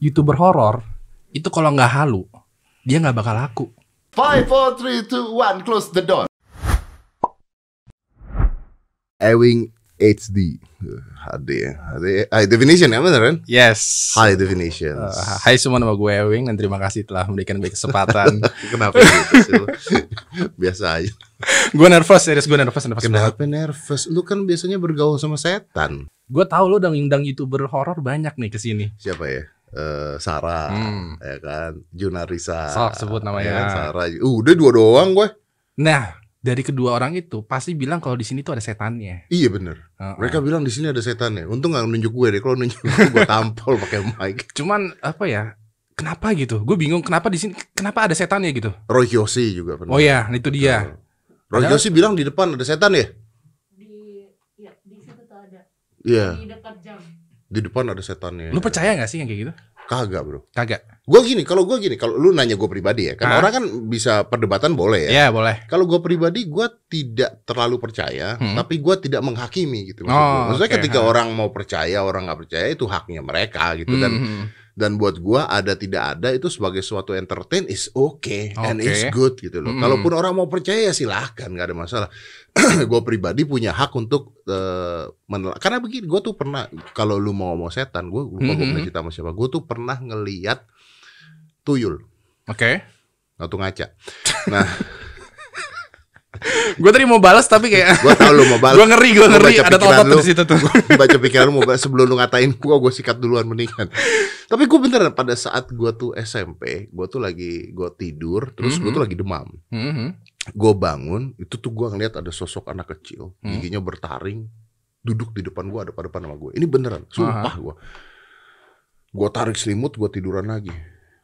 youtuber horor itu kalau nggak halu dia nggak bakal laku. Five, four, three, two, one. Close the door. Ewing HD HD HD High definition ya bener kan Yes. High definition Uh, hai semua nama gue Ewing dan terima kasih telah memberikan gue kesempatan. Kenapa gitu sih lu? Biasa aja gue nervous, serius gue nervous, nervous banget. Kenapa nervous? Lu kan biasanya bergaul sama setan Gue tahu lo udah ngundang youtuber horor banyak nih ke sini. Siapa ya? Eh Sarah Hmm. ya kan Junarisa Sok, sebut namanya. ya kan? Sarah Uh, udah dua doang gue Nah, dari kedua orang itu pasti bilang kalau di sini tuh ada setannya. Iya bener Uh-uh. Mereka bilang di sini ada setannya Untung gak nunjuk gue deh Kalau nunjuk gue, gue tampol pakai mic Cuman apa ya? Kenapa gitu? Gue bingung kenapa di sini kenapa ada setannya gitu. Roy Kiyoshi juga pernah Oh ya, itu dia. Roy Kiyoshi bilang di depan ada setan ya? di ya di situ tuh ada Iya di dekat jam Di depan ada setannya Lu percaya gak sih yang kayak gitu? Kagak bro Kagak. Gue gini, kalau gue gini, kalau lu nanya gue pribadi ya, kan Ah. orang kan bisa perdebatan boleh ya. Ya, boleh. Kalau gue pribadi, gue tidak terlalu percaya, Hmm. tapi gue tidak menghakimi gitu. Maksud Oh, gua. Maksudnya oke, ketika ha. orang mau percaya, orang nggak percaya itu haknya mereka gitu Hmm. dan buat gue ada tidak ada itu sebagai suatu entertain is okay, and Oke. it's good gitu loh. Hmm. Kalaupun orang mau percaya ya silahkan, nggak ada masalah. gue pribadi punya hak untuk eh, menel- karena begini, gue tuh pernah kalau lu mau ngomong setan, gue lupa gue Hmm. pernah cerita sama siapa, gue tuh pernah ngeliat tuyul Oke. atau ngaca. Nah, Gue tadi mau balas tapi kayak gue tau lu mau balas. gue ngeri, gue Gua ngeri ada lu. di situ tuh. baca pikiran lu mau balas sebelum lu ngatain gue, gue sikat duluan mendingan. Tapi gue beneran pada saat gue tuh SMP, gue tuh lagi gue tidur, terus gue Mhm. tuh lagi demam. Hmm. Gue bangun, itu tuh gue ngeliat ada sosok anak kecil, Hmm. giginya bertaring, duduk di depan gue, ada pada depan sama gue. Ini beneran, sumpah gue. Gue tarik selimut, gue tiduran lagi.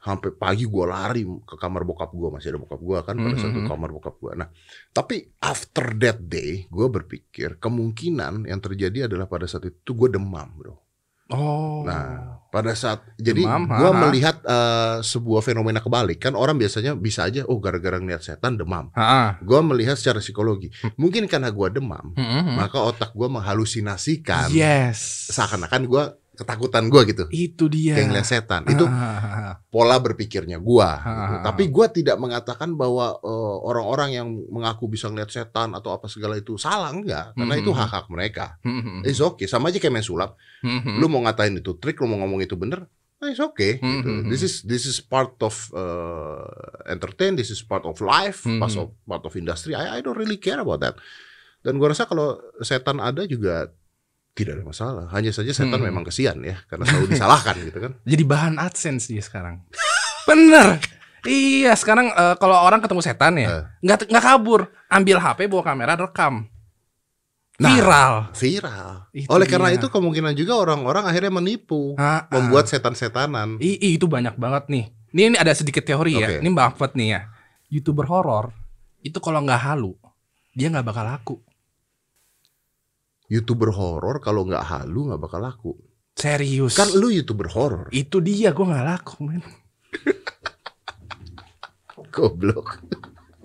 Sampai pagi gue lari ke kamar bokap gue, masih ada bokap gue kan pada saat itu Mhm. kamar bokap gue. Nah, tapi after that day, gue berpikir kemungkinan yang terjadi adalah pada saat itu gue demam, bro. Oh. Nah, pada saat jadi gue melihat eh, sebuah fenomena kebalik kan orang biasanya bisa aja oh gara-gara ngeliat setan demam. Gue melihat secara psikologi. Mungkin karena gue demam, Hmm. maka otak gue menghalusinasikan Yes. seakan-akan gue ketakutan gue gitu. Itu dia. Kayak ngeliat setan. Itu Ah. pola berpikirnya gue. Ha. Tapi gue tidak mengatakan bahwa eh, orang-orang yang mengaku bisa ngeliat setan atau apa segala itu salah enggak. Karena itu Mhm. hak-hak mereka. Hmm. It's okay. Sama aja kayak main sulap. Hmm. Lu mau ngatain itu trik, lu mau ngomong itu bener, nah, it's okay. gitu. Mhm. This is this is part of uh, entertain, this is part of life, Mhm. part of part of industry. I I don't really care about that. Dan gua rasa kalau setan ada juga tidak ada masalah. Hanya saja setan Mhm. memang kesian ya, karena selalu disalahkan gitu kan. Jadi bahan AdSense dia sekarang. Bener. Iya, sekarang eh, kalau orang ketemu setan Eh. ya, nggak nggak kabur, ambil HP bawa kamera rekam. Nah. Viral. Viral. Itu Oleh karena dia. itu kemungkinan juga orang-orang akhirnya menipu, Ah, ah. membuat setan-setanan. I- itu banyak banget nih. Ini, ini ada sedikit teori ya. Oke. Ini Buffett nih ya. Youtuber horor itu kalau nggak halu, dia nggak bakal laku. Youtuber horor kalau nggak halu nggak bakal laku. Serius. Kan lu youtuber horor, itu dia gue nggak laku, men. goblok.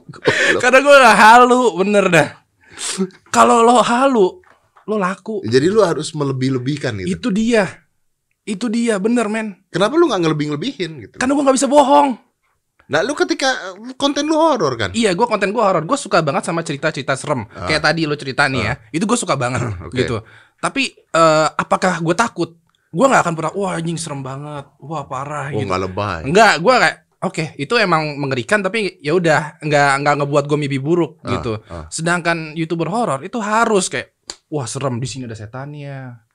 Goblok. Karena gue nggak halu, bener dah. Kalau lo halu, lo laku. Jadi lu harus melebih-lebihkan gitu. Itu dia. Itu dia, bener men. Kenapa lu nggak ngelebih-lebihin gitu? Karena gue nggak bisa bohong. Nah, lu ketika konten lu horor kan? Iya, gue konten gue horor. Gue suka banget sama cerita-cerita serem. Ah. Kayak tadi lo cerita nih ya. Itu gue suka banget Oke. gitu. Tapi eh, apakah gue takut? Gue nggak akan pernah. Wah anjing serem banget. Wah parah Oh, gitu. nggak lebay. Enggak, gue kayak oke itu emang mengerikan tapi ya udah nggak nggak ngebuat gue mimpi buruk Ah, gitu. ah. Sedangkan youtuber horor itu harus kayak wah serem di sini ada setannya.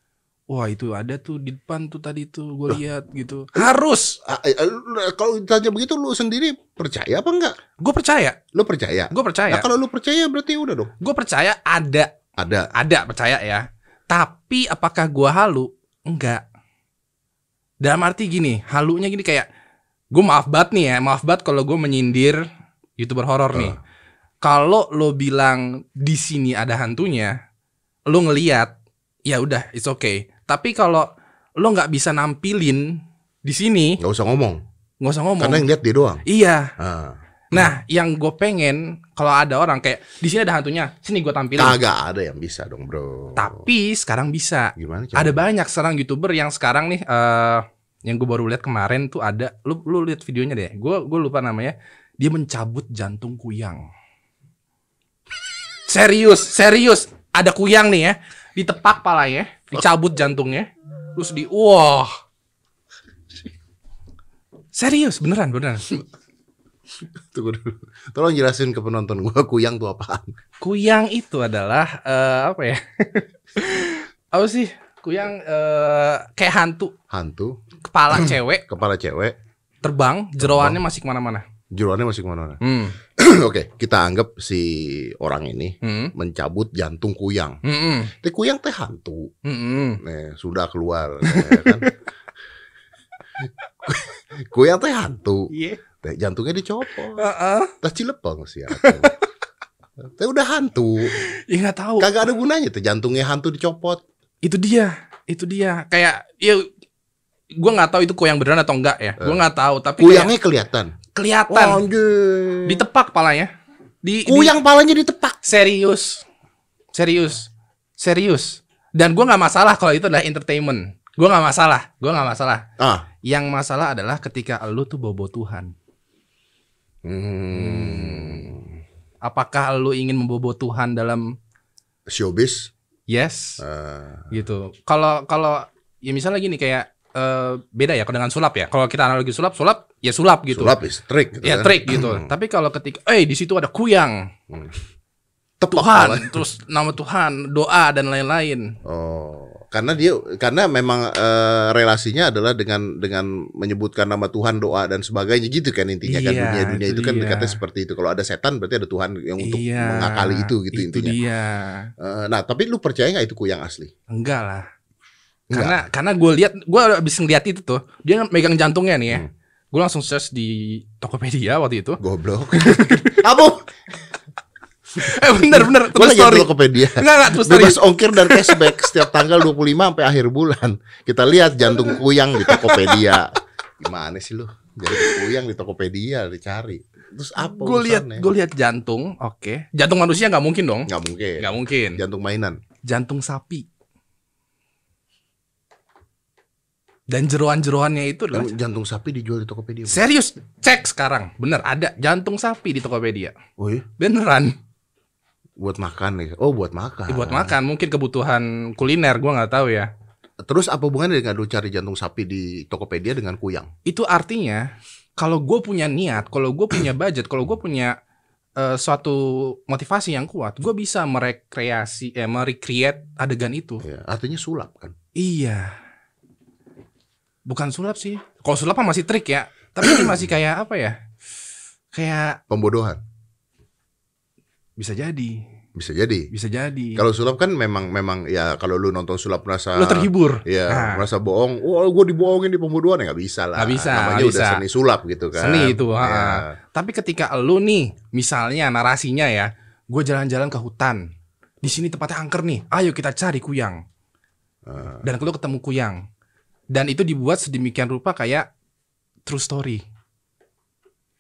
Wah itu ada tuh di depan tuh tadi tuh gue lihat gitu. Harus. Eh, eh, Kalau ditanya begitu lu sendiri percaya apa enggak? Gue percaya. Lu percaya? Gue percaya. Nah, kalau lu percaya berarti udah dong. Gue percaya ada Ada. ada percaya ya. Tapi apakah gua halu? Enggak. Dalam arti gini, halunya gini kayak gue maaf banget nih ya, maaf banget kalau gue menyindir youtuber horor nih. Ah. Kalau lo bilang di sini ada hantunya, lo ngeliat, ya udah, it's okay. Tapi kalau lo nggak bisa nampilin di sini, Nggak usah ngomong. nggak usah ngomong. Karena yang lihat dia doang. Iya. Ah. Nah, yang gue pengen kalau ada orang kayak di sini ada hantunya, sini gue tampilin. Kagak ada yang bisa dong, Bro. Tapi sekarang bisa. gimana cara? Ada banyak sekarang youtuber yang sekarang nih eh yang gue baru lihat kemarin tuh ada lu lu lihat videonya deh. Gue gue lupa namanya. Dia mencabut jantung kuyang. Serius, serius. Ada kuyang nih ya, ditepak palanya, dicabut jantungnya, terus di wah. Serius, beneran, beneran. Tunggu dulu. Tolong jelasin ke penonton gua kuyang tuh apaan? Kuyang itu adalah eh, apa ya? apa sih? Kuyang eh, kayak hantu, Hantu, kepala cewek kepala cewek, terbang, jeroannya masih ke mana-mana. Jeruannya masih ke mana-mana. Hmm. Oke, kita anggap si orang ini Hmm. mencabut jantung kuyang. Hmm. Hmm. Teh kuyang teh hantu. Hmm. Nih, sudah keluar ya kan. kuyang teh hantu. Iya. Teh jantungnya dicopot. Heeh. Teh cilepeng sih Teh udah hantu. Ya nggak tahu. Kagak ada gunanya teh jantungnya hantu dicopot. Itu dia. Itu dia. Kayak ya gua nggak tahu itu kuyang beneran atau enggak ya. Gua nggak tahu, tapi kayak Kuyangnya kelihatan. kelihatan Anjir. ditepak palanya. Di, di- Kuyang palanya ditepak. serius. Serius. Serius. Dan gua nggak masalah kalau itu adalah entertainment. Gua nggak masalah. Gua nggak masalah. Ah. Yang masalah adalah ketika lu tuh bobo Tuhan. Hmm. Apakah lu ingin membobo Tuhan dalam Showbiz. yes Eh, gitu. Kalau kalau ya misalnya gini kayak eh, beda ya kalau dengan sulap ya. Kalau kita analogi sulap, sulap ya sulap gitu. sulap is trik gitu Ya kan. trik gitu. Tapi kalau ketika eh di situ ada kuyang, Tepak Tuhan, palanya. terus nama Tuhan, doa dan lain-lain. Oh, karena dia karena memang eh, relasinya adalah dengan dengan menyebutkan nama Tuhan, doa dan sebagainya gitu kan intinya kan Iya, dunia dunia itu, itu kan dekatnya seperti itu. Kalau ada setan berarti ada Tuhan yang untuk Iya, mengakali itu gitu itu intinya. dia. Eh, nah, tapi lu percaya nggak itu kuyang asli? Enggak lah. Enggak. Karena karena gue lihat gue abis ngeliat itu tuh dia megang jantungnya nih ya. Hmm. Gue langsung search di Tokopedia waktu itu. Goblok. Apa? eh bener bener lagi story. di Tokopedia. Enggak enggak true story. Bebas ongkir dan cashback setiap tanggal 25 sampai akhir bulan. Kita lihat jantung kuyang di Tokopedia. Gimana sih lu? Jadi kuyang di Tokopedia dicari. Terus apa? Gue lihat gue lihat jantung, oke. Jantung manusia nggak mungkin dong. nggak mungkin. Nggak mungkin. Jantung mainan. Jantung sapi. Dan jeroan-jeroannya itu adalah jantung sapi dijual di Tokopedia. serius. Cek sekarang, bener ada jantung sapi di Tokopedia. Oh iya? Beneran. Buat makan nih. Oh, buat makan. Ya, buat makan, mungkin kebutuhan kuliner, gua nggak tahu ya. Terus apa hubungannya dengan lu cari jantung sapi di Tokopedia dengan kuyang? Itu artinya kalau gue punya niat, kalau gue punya budget, kalau gue punya eh, suatu motivasi yang kuat, gue bisa merekreasi, eh, merecreate adegan itu. Ya, artinya sulap kan. Iya. Bukan sulap sih. Kalau sulap masih trik ya. Tapi ini masih kayak apa ya? Kayak Pembodohan. bisa jadi, Bisa jadi. bisa jadi. Kalau sulap kan memang memang ya kalau lu nonton sulap merasa lo terhibur. Iya, Nah, merasa bohong. Wah, gue dibohongin di pembodohan ya nggak bisa lah. Nggak bisa, Namanya nggak udah bisa. seni sulap gitu kan. Seni itu, ha. Iya. Tapi ketika lu nih, misalnya narasinya ya, gue jalan-jalan ke hutan. Di sini tempatnya angker nih. Ayo kita cari kuyang. Ah. Dan lu ketemu kuyang. Dan itu dibuat sedemikian rupa kayak true story.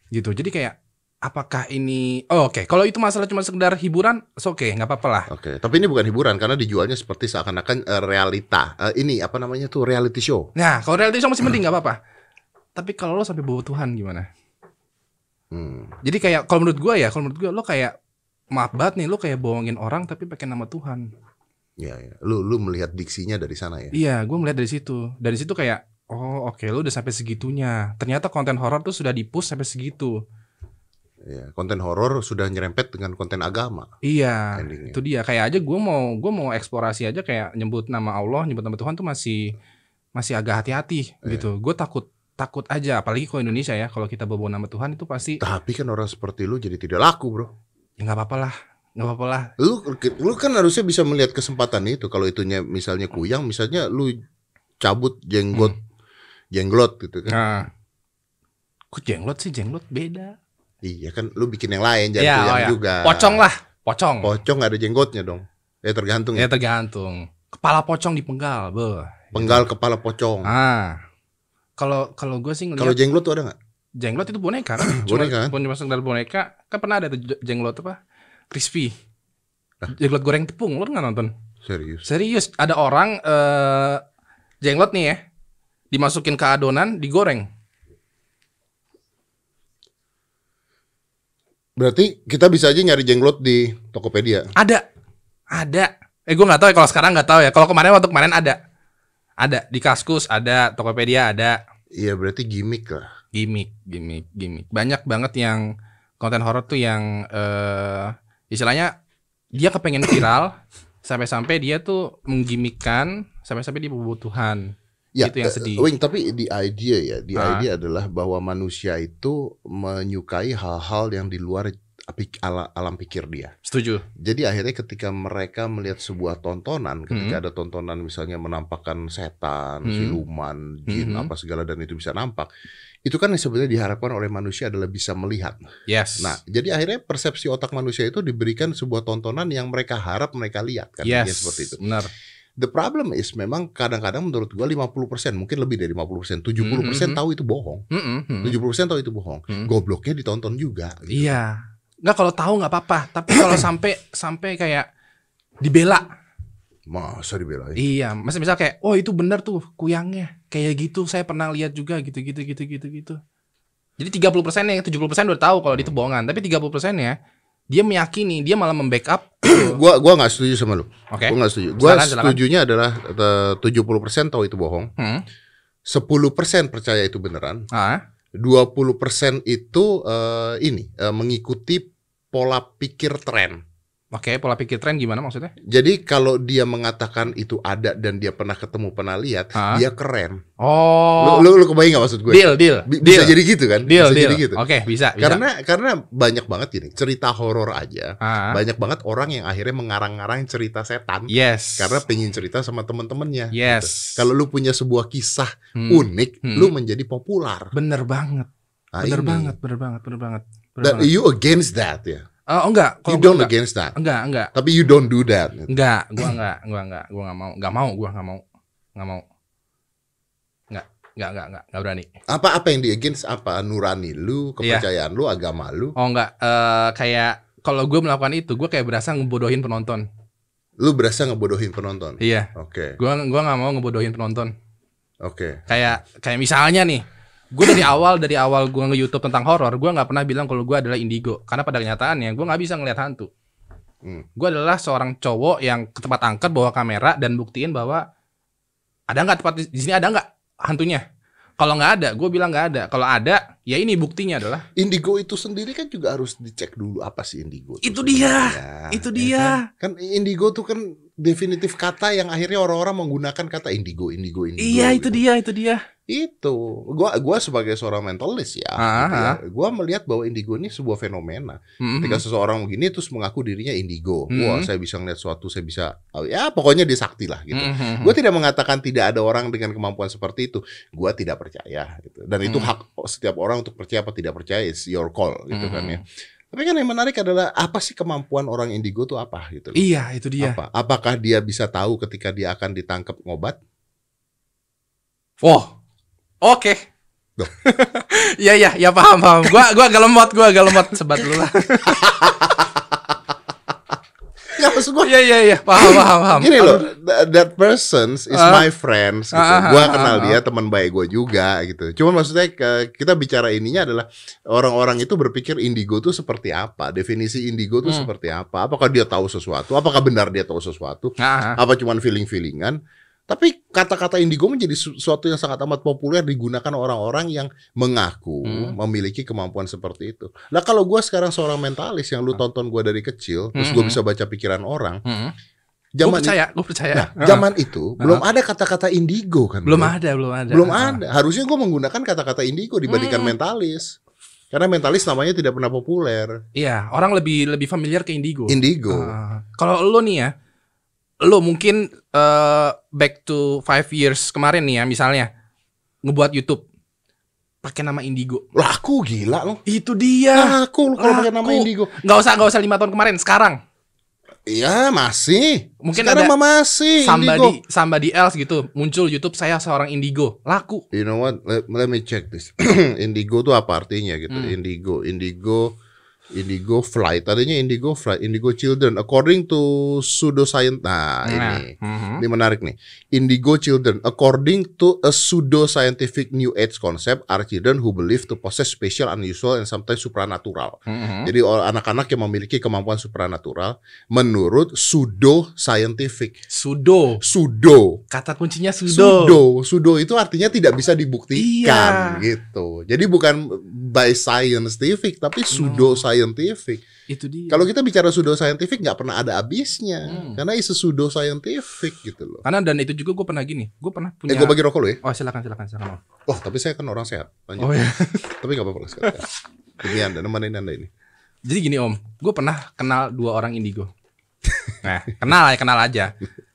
Gitu. Jadi kayak apakah ini oh, oke kalau itu masalah cuma sekedar hiburan oke nggak apa-apa lah Oke, tapi ini bukan hiburan karena dijualnya seperti seakan-akan eh, realita. Eh, ini apa namanya tuh reality show. nah kalau reality show masih mending nggak apa-apa tapi kalau lo sampai bawa Tuhan gimana Hmm. jadi kayak kalau menurut gue ya kalau menurut gue lo kayak maaf banget nih lo kayak bohongin orang tapi pakai nama Tuhan Ya, ya. Lu lu melihat diksinya dari sana ya. iya gue melihat dari situ dari situ kayak oh oke lo udah sampai segitunya ternyata konten horor tuh sudah dipush sampai segitu Ya, konten horor sudah nyerempet dengan konten agama. iya Endingnya. itu dia kayak aja gue mau gue mau eksplorasi aja kayak nyebut nama Allah nyebut nama Tuhan tuh masih masih agak hati-hati gitu gue takut takut aja apalagi kalau Indonesia ya kalau kita bawa nama Tuhan itu pasti Tapi kan orang seperti lu jadi tidak laku, Bro. ya nggak apa-apa lah nggak apa-apa lah Lu lu kan harusnya bisa melihat kesempatan itu kalau itunya misalnya kuyang, misalnya lu cabut jenggot jenglot gitu kan. nah kok jenglot sih jenglot beda Iya kan lu bikin yang lain jangan ya, kuyang oh ya. juga. pocong lah pocong Pocong ada jenggotnya dong. Ya tergantung ya ya. tergantung kepala pocong dipenggal be Penggal kepala pocong. ah kalau kalau gue sih Kalau jenglot tuh ada nggak? jenglot itu boneka kan cuma, Boneka kan? cuma sekedar boneka kan pernah ada tuh jenglot apa crispy jenglot goreng tepung lo nggak nonton Serius. serius ada orang eh jenglot nih ya dimasukin ke adonan, digoreng. Berarti kita bisa aja nyari jenglot di Tokopedia. Ada, ada. Eh gue nggak tahu ya kalau sekarang nggak tahu ya. Kalau kemarin waktu kemarin ada, ada di Kaskus, ada Tokopedia, ada Iya berarti gimmick lah. gimmick, gimmick, gimmick. Banyak banget yang konten horor tuh yang eh istilahnya dia kepengen viral sampai-sampai dia tuh menggimikkan sampai-sampai dia kebutuhan. Ya, Itu yang eh, sedih. Wing, tapi di idea ya, di Ah. idea adalah bahwa manusia itu menyukai hal-hal yang di luar ala- alam pikir dia. Setuju. Jadi akhirnya ketika mereka melihat sebuah tontonan, ketika Hmm. ada tontonan misalnya menampakkan setan, Hmm. siluman, jin, Hmm. apa segala dan itu bisa nampak, itu kan sebenarnya diharapkan oleh manusia adalah bisa melihat. Yes. Nah, jadi akhirnya persepsi otak manusia itu diberikan sebuah tontonan yang mereka harap mereka lihat kan, yes. Ya, seperti itu. Benar. The problem is memang kadang-kadang menurut gua 50%, mungkin lebih dari 50%, 70% Mhm. tahu itu bohong. Mm. 70% tahu itu bohong. Hmm. Gobloknya ditonton juga. gitu. Iya. Nggak kalau tahu nggak apa-apa, tapi kalau sampai sampai kayak dibela. Masa dibelain? Iya, masih misal kayak, oh itu benar tuh kuyangnya, kayak gitu. Saya pernah lihat juga gitu gitu gitu gitu gitu. Jadi 30 persen ya, 70 persen udah tahu kalau itu bohongan, tapi 30 persen ya dia meyakini, dia malah membackup. Gua gua nggak setuju sama lu. Oke. Gua nggak setuju. Gua Silakan, silakan. setujunya adalah eh, 70% tahu itu bohong. Hmm. 10% percaya itu beneran. Ah, 20% itu eh, ini eh, mengikuti pola pikir tren. Oke, pola pikir tren gimana maksudnya? Jadi kalau dia mengatakan itu ada dan dia pernah ketemu, pernah lihat, Ah. dia keren. Oh, Lu, lu, lu kebayang gak maksud gue? deal, deal, deal, Bisa jadi gitu kan? deal, bisa deal. jadi gitu. Oke, bisa, bisa. Karena karena banyak banget gini, cerita horor aja. ah, Banyak banget orang yang akhirnya mengarang-ngarang cerita setan yes. karena pengen cerita sama temen-temennya. yes. Kalau lu punya sebuah kisah Hmm. unik, Hmm. lu menjadi populer. bener banget, Nah, bener ini. banget, bener banget, bener banget. Bener Dan banget. you against that ya. Oh, enggak, You kalau don't enggak. against that. Enggak, enggak. Tapi you don't do that. Enggak, gua enggak, gua enggak, gua enggak mau, enggak mau, gua enggak mau, enggak mau. Enggak, enggak, enggak, enggak, enggak berani. Apa apa yang di against apa? Nurani lu, kepercayaan lu, agama lu. Oh enggak, eh kayak kalau gue melakukan itu, gue kayak berasa ngebodohin penonton. Lu berasa ngebodohin penonton. Iya, Oke. gua gua nggak mau ngebodohin penonton. Oke. Kayak kayak misalnya nih, gue dari awal dari awal gue nge YouTube tentang horor, gue nggak pernah bilang kalau gue adalah indigo, karena pada kenyataannya gue nggak bisa ngelihat hantu. Hmm. Gue adalah seorang cowok yang ke tempat angker bawa kamera dan buktiin bahwa ada nggak tempat di sini ada nggak hantunya. Kalau nggak ada, gue bilang nggak ada. Kalau ada, ya ini buktinya adalah Indigo itu sendiri kan juga harus dicek dulu apa sih indigo. Itu sebenarnya. dia, itu Ya dia. Kan? Kan indigo tuh kan definitif kata yang akhirnya orang-orang menggunakan kata indigo, indigo, indigo. Iya itu gitu. dia, itu dia. Itu, gua gua sebagai seorang mentalist ya, Ah, gitu ya, gua melihat bahwa indigo ini sebuah fenomena. Mhm. Ketika seseorang begini terus mengaku dirinya indigo, Hmm. wah saya bisa ngeliat suatu, saya bisa, oh, ya pokoknya dia sakti lah gitu. Mhm. Gue tidak mengatakan tidak ada orang dengan kemampuan seperti itu. Gue tidak percaya. Gitu. Dan itu Hmm. hak setiap orang untuk percaya apa tidak percaya is your call gitu kan Hmm. ya. Tapi kan yang menarik adalah apa sih kemampuan orang indigo itu apa gitu. loh. Iya itu dia. Apa? Apakah dia bisa tahu ketika dia akan ditangkap ngobat? Oh, oke. Loh. Iya iya ya paham paham. Gua gua agak lemot, gua agak lemot sebat dulu lah. Ya maksud gue Iya iya iya paham paham paham. Gini loh, th- that person is Ah. my friends gitu. Gua ah, kenal ah, dia, teman baik gue juga gitu. Cuma maksudnya kita bicara ininya adalah orang-orang itu berpikir indigo tuh seperti apa? Definisi indigo tuh Hmm. seperti apa? Apakah dia tahu sesuatu? Apakah benar dia tahu sesuatu? Nah, Apa cuman feeling-feelingan? Tapi kata-kata indigo menjadi sesuatu yang sangat amat populer digunakan orang-orang yang mengaku Hmm. memiliki kemampuan seperti itu. Nah kalau gue sekarang seorang mentalis yang lu tonton gue dari kecil, terus gue Hmm. bisa baca pikiran orang, hmm. gue zaman percaya, gue percaya. Nah, zaman itu belum ada kata-kata indigo kan? belum bro? ada, belum ada. Belum Heeh. ada. Harusnya gue menggunakan kata-kata indigo dibandingkan Hmm. mentalis. Karena mentalis namanya tidak pernah populer. Iya, orang lebih lebih familiar ke indigo. Indigo. Ah, kalau lo nih ya, lo mungkin eh, back to five years kemarin nih ya, misalnya ngebuat YouTube pakai nama indigo. Laku gila loh. Itu dia. Laku kalau pakai nama indigo. Nggak usah nggak usah lima tahun kemarin, sekarang. Iya masih. Mungkin Sekarang ada masih indigo. somebody somebody else gitu muncul YouTube saya seorang indigo laku You know what? Let, let me check this. indigo tuh apa artinya gitu? Hmm. Indigo, indigo Indigo Flight, tadinya Indigo Flight, Indigo Children. According to pseudoscience, nah, ini, mhm. ini menarik nih. Indigo Children, according to a pseudo-scientific New Age concept, are children who believe to possess special, unusual, and sometimes supernatural. Mhm. Jadi anak-anak yang memiliki kemampuan supranatural menurut pseudo-scientific. Sudo. Pseudo. Kata kuncinya sudo. Pseudo, pseudo itu artinya tidak bisa dibuktikan Iya. gitu. Jadi bukan by scientific tapi pseudo scientific. Itu dia. Kalau kita bicara pseudo scientific nggak pernah ada habisnya Hmm. karena itu pseudo scientific gitu loh. Karena dan itu juga gue pernah gini. Gue pernah punya. Eh gue bagi rokok lo ya. Oh silakan silakan silakan. Oh tapi saya kan orang sehat. Lanjut. Oh ya. Tapi nggak apa-apa sekarang. Demi anda, nemenin anda ini. Jadi gini om, gue pernah kenal dua orang indigo. Nah, kenal ya kenal aja.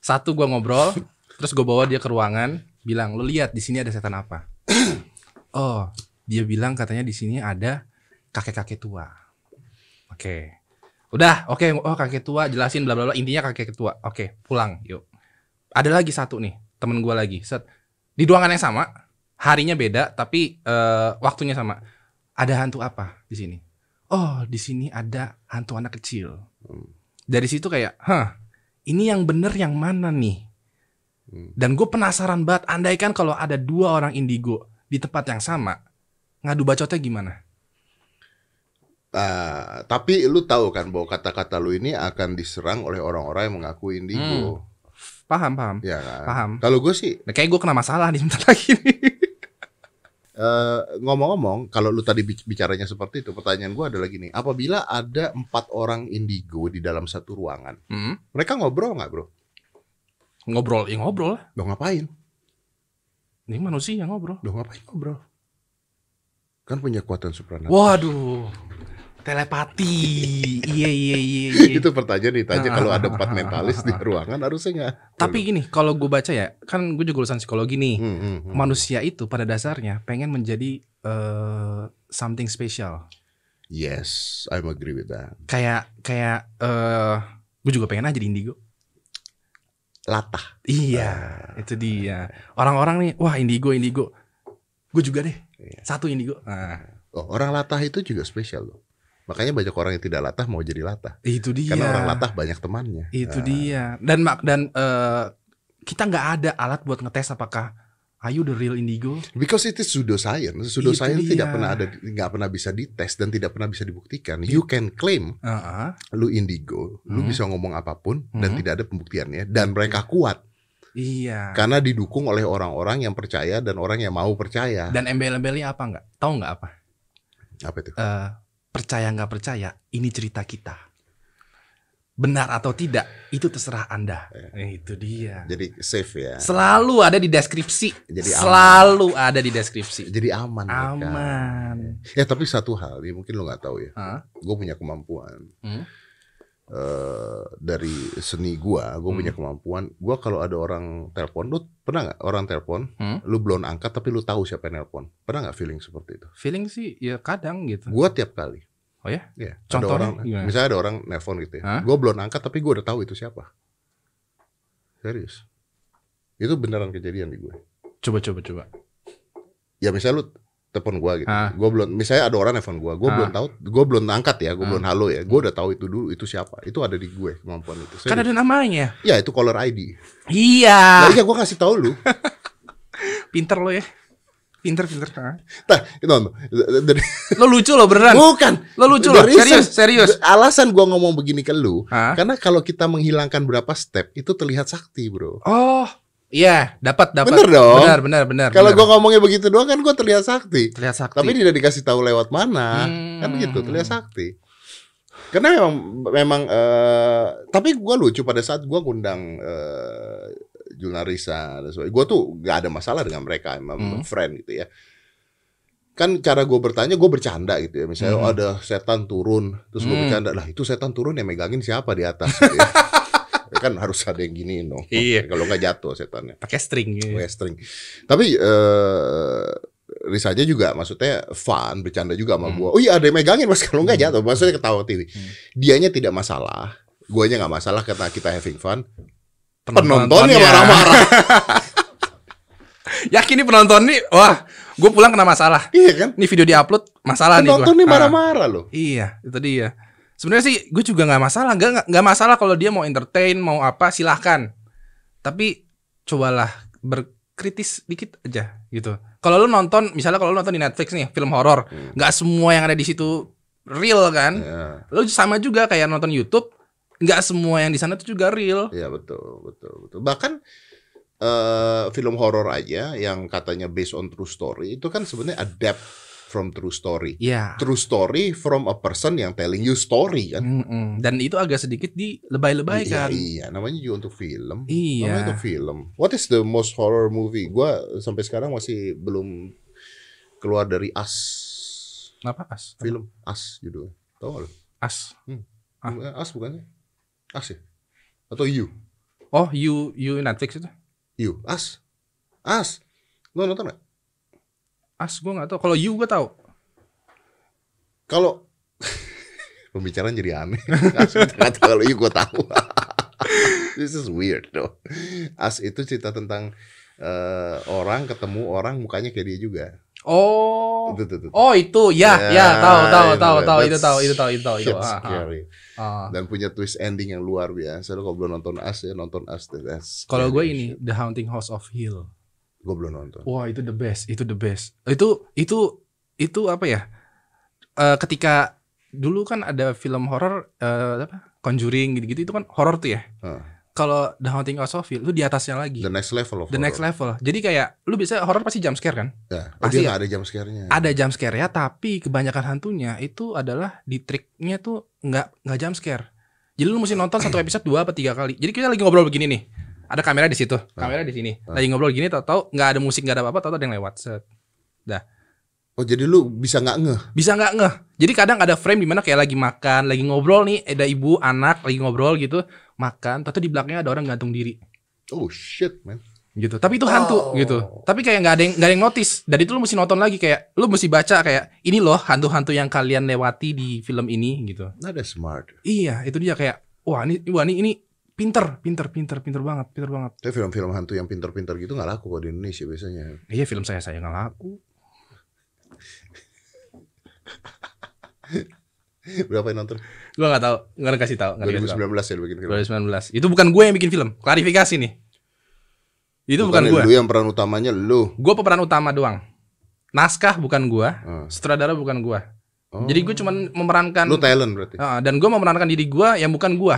Satu gue ngobrol, terus gue bawa dia ke ruangan, bilang, lo lihat di sini ada setan apa? oh, dia bilang katanya di sini ada kakek-kakek tua. Oke, udah, oke, oh kakek tua, jelasin bla bla bla. Intinya kakek tua. Oke, pulang, yuk. Ada lagi satu nih, temen gue lagi. Set. Di ruangan yang sama, harinya beda, tapi eh, waktunya sama. Ada hantu apa di sini? oh di sini ada hantu anak kecil. Dari situ kayak, hah, ini yang bener yang mana nih? Hmm. Dan gue penasaran banget, andaikan kalau ada dua orang indigo di tempat yang sama, ngadu bacotnya gimana? Ah, tapi lu tahu kan bahwa kata-kata lu ini akan diserang oleh orang-orang yang mengaku indigo. Paham, paham. Ya kan? Hmm. Paham. Kalau gue sih Nah, kayak gue kena masalah nih sebentar lagi nih. Eh, ngomong-ngomong, kalau lu tadi bic- bicaranya seperti itu, pertanyaan gua adalah gini: apabila ada empat orang indigo di dalam satu ruangan, Hmm, mereka ngobrol nggak, bro? ngobrol, ya ngobrol lah. Lo ngapain? Ini manusia ngobrol. Lo ngapain ngobrol? Kan punya kekuatan supranatural. Waduh, telepati. iya, iya, iya. iya. itu pertanyaan ditanya kalau ada empat mentalis di ruangan harusnya nggak? Tapi gini, kalau gue baca ya, kan gue juga lulusan psikologi nih. Hmm, hmm, hmm. Manusia itu pada dasarnya pengen menjadi eh, something special. Yes, I'm agree with that. Kayak kayak eh gue juga pengen aja jadi indigo. Latah. Iya, itu dia. Orang-orang nih, wah indigo, indigo. Gue juga deh. Iya. Satu indigo. Nah, Oh, orang latah itu juga spesial loh. Makanya banyak orang yang tidak latah mau jadi latah. itu dia. Karena orang latah banyak temannya. Itu Nah, dia. Dan mak dan eh, kita nggak ada alat buat ngetes apakah are you the real indigo? Because it is pseudoscience. Pseudoscience tidak dia. pernah ada, nggak pernah bisa dites dan tidak pernah bisa dibuktikan. You can claim Heeh. lu indigo, lu Hmm. bisa ngomong apa pun dan Hmm. tidak ada pembuktiannya dan mereka kuat Iya. karena didukung oleh orang-orang yang percaya dan orang yang mau percaya. Dan embel-embelnya apa nggak? Tahu nggak apa? Apa itu? Eh, percaya nggak percaya, ini cerita kita. Benar atau tidak, itu terserah anda. Eh, itu dia. Jadi safe ya. Selalu ada di deskripsi. Jadi aman. Selalu ada di deskripsi. Jadi aman. mereka. Aman. Ya tapi satu hal, ya mungkin lo nggak tahu ya. Gue punya kemampuan. Hmm? Eh dari seni gua, gua Hmm. punya kemampuan. Gua kalau ada orang telepon, lu pernah nggak orang telepon, Hmm? lu belum angkat tapi lu tahu siapa yang nelpon? Pernah nggak feeling seperti itu? Feeling sih ya kadang gitu. Gua tiap kali. Oh ya? Ya, ada Contohnya orang, gimana? misalnya ada orang nelpon gitu ya. Hah? Gua belum angkat tapi gua udah tahu itu siapa. Serius. Itu beneran kejadian di gue. Coba coba coba. Ya misalnya lu telepon gua gitu. Hah? Gua belum misalnya ada orang nelpon gua, gua Hah? belum tahu, gua belum angkat ya, gua Hah? belum halo ya. Gua udah tahu itu dulu itu siapa. Itu ada di gue kemampuan itu. Kan ada namanya. Ya itu caller ID. Iya. Nah, iya gua kasih tahu lu. Pinter lo ya. Pinter pinter. Nah, itu no, dari Lo lucu lo beneran. bukan. Lo lucu lo. Serius serius. Alasan gua ngomong begini ke lu, Hah? karena kalau kita menghilangkan berapa step itu terlihat sakti, Bro. Oh, iya, dapat dapat. Bener dong. Benar benar benar. Kalau gua ngomongnya begitu doang kan gua terlihat sakti. terlihat sakti. Tapi tidak dikasih tahu lewat mana, Hmm. kan gitu terlihat sakti. Karena memang memang eh, tapi gua lucu pada saat gua ngundang eh, Junarisa dan sebagainya. Gua tuh gak ada masalah dengan mereka, emang Hmm. friend gitu ya. Kan cara gue bertanya, gue bercanda gitu ya. Misalnya Hmm. oh, ada setan turun, terus gue Hmm. bercanda, lah itu setan turun yang megangin siapa di atas? Gitu ya. Kan harus ada yang gini dong. Iya. Kalau nggak jatuh setannya. pakai string gitu. Pakai string. Tapi eh Risanya juga maksudnya fun, bercanda juga sama Hmm. gua. Oh iya ada yang megangin mas kalau nggak jatuh. Maksudnya ketawa TV. Hmm. Dianya tidak masalah. Guanya nggak masalah karena kita having fun. Penontonnya. Penontonnya marah-marah. Yakin nih penonton nih, wah, gue pulang kena masalah. iya kan? Ini video diupload, masalah nih gua. Penonton nih Ah. marah-marah loh. Iya, itu dia. Sebenarnya sih gue juga nggak masalah, nggak nggak- masalah kalau dia mau entertain, mau apa silahkan. Tapi cobalah berkritis dikit aja gitu. Kalau lu nonton, misalnya kalau lu nonton di Netflix nih film horor, Hmm. nggak semua yang ada di situ real kan? Ya, Lu sama juga kayak nonton YouTube, nggak semua yang di sana tuh juga real. ya betul, betul, betul. Bahkan eh, film horor aja yang katanya based on true story itu kan sebenarnya adapt from true story. Iya. True story from a person yang telling you story kan. Mm-mm. Dan itu agak sedikit di lebay-lebay Iya, kan. iya, namanya juga untuk film. Iya. Namanya untuk film. What is the most horror movie? Gua sampai sekarang masih belum keluar dari As. Apa as? Film As judulnya. Tahu lo? As. Ah. Eh, As bukannya? As ya? Atau You? Oh, you you Netflix itu? You? As? As? Lo nonton nggak? As gue nggak tahu. Kalau you gue tahu. Kalau pembicaraan jadi aneh. As kalau You gue tahu. This is weird though. As itu cerita tentang eh, orang ketemu orang mukanya kayak dia juga. Oh. Oh itu ya Ya, ya tahu tahu itu tahu tahu itu tahu itu tahu itu tahu itu. Ah, ah. scary. Ah. Dan punya twist ending yang luar biasa. Lo kalau belum nonton As ya nonton As. Kalau gue ini. The Haunting House of Hill. Gue belum nonton. Wah itu the best, itu the best. Itu itu itu apa ya? Eh, ketika dulu kan ada film horor eh, apa? Conjuring gitu-gitu itu kan horor tuh ya. Ah. Kalau The Haunting of Hill itu di atasnya lagi. The next level of The next horror. level. Jadi kayak lu bisa horor pasti jump scare kan? Ya. Oh, Pasti dia ya. ada jam scare-nya. Ada jump scare ya, tapi kebanyakan hantunya itu adalah di triknya tuh nggak nggak jump scare. Jadi lu mesti nonton satu episode dua apa tiga kali. Jadi kita lagi ngobrol begini nih. Ada kamera di situ, kamera di sini. Lagi ngobrol gini, tahu-tahu nggak ada musik, nggak ada apa-apa, tahu-tahu ada yang lewat. Set. Oh jadi lu bisa nggak ngeh? Bisa nggak ngeh. Jadi kadang ada frame di mana kayak lagi makan, lagi ngobrol nih, ada ibu, anak lagi ngobrol gitu, makan, tahu di belakangnya ada orang gantung diri. Oh shit man. gitu tapi itu hantu Oh. gitu tapi kayak nggak ada yang nggak ada yang notice dari itu lu mesti nonton lagi kayak lu mesti baca kayak ini loh hantu-hantu yang kalian lewati di film ini gitu Nah, that's smart. iya itu dia kayak wah ini wah ini ini pinter pinter pinter pinter banget pinter banget Tapi film-film hantu yang pinter-pinter gitu nggak laku kok di Indonesia biasanya. iya film saya saya nggak laku Berapa yang nonton? gua nggak tahu nggak kasih tahu tahu 2019 ya bikin film. 2019 itu bukan gue yang bikin film klarifikasi nih itu bukan, gue Lu yang peran utamanya lu. gue pemeran utama doang naskah bukan gue Ah. sutradara bukan gue Oh. jadi gue cuman memerankan Lu talent berarti. Ah, dan gue memerankan diri gue yang bukan gue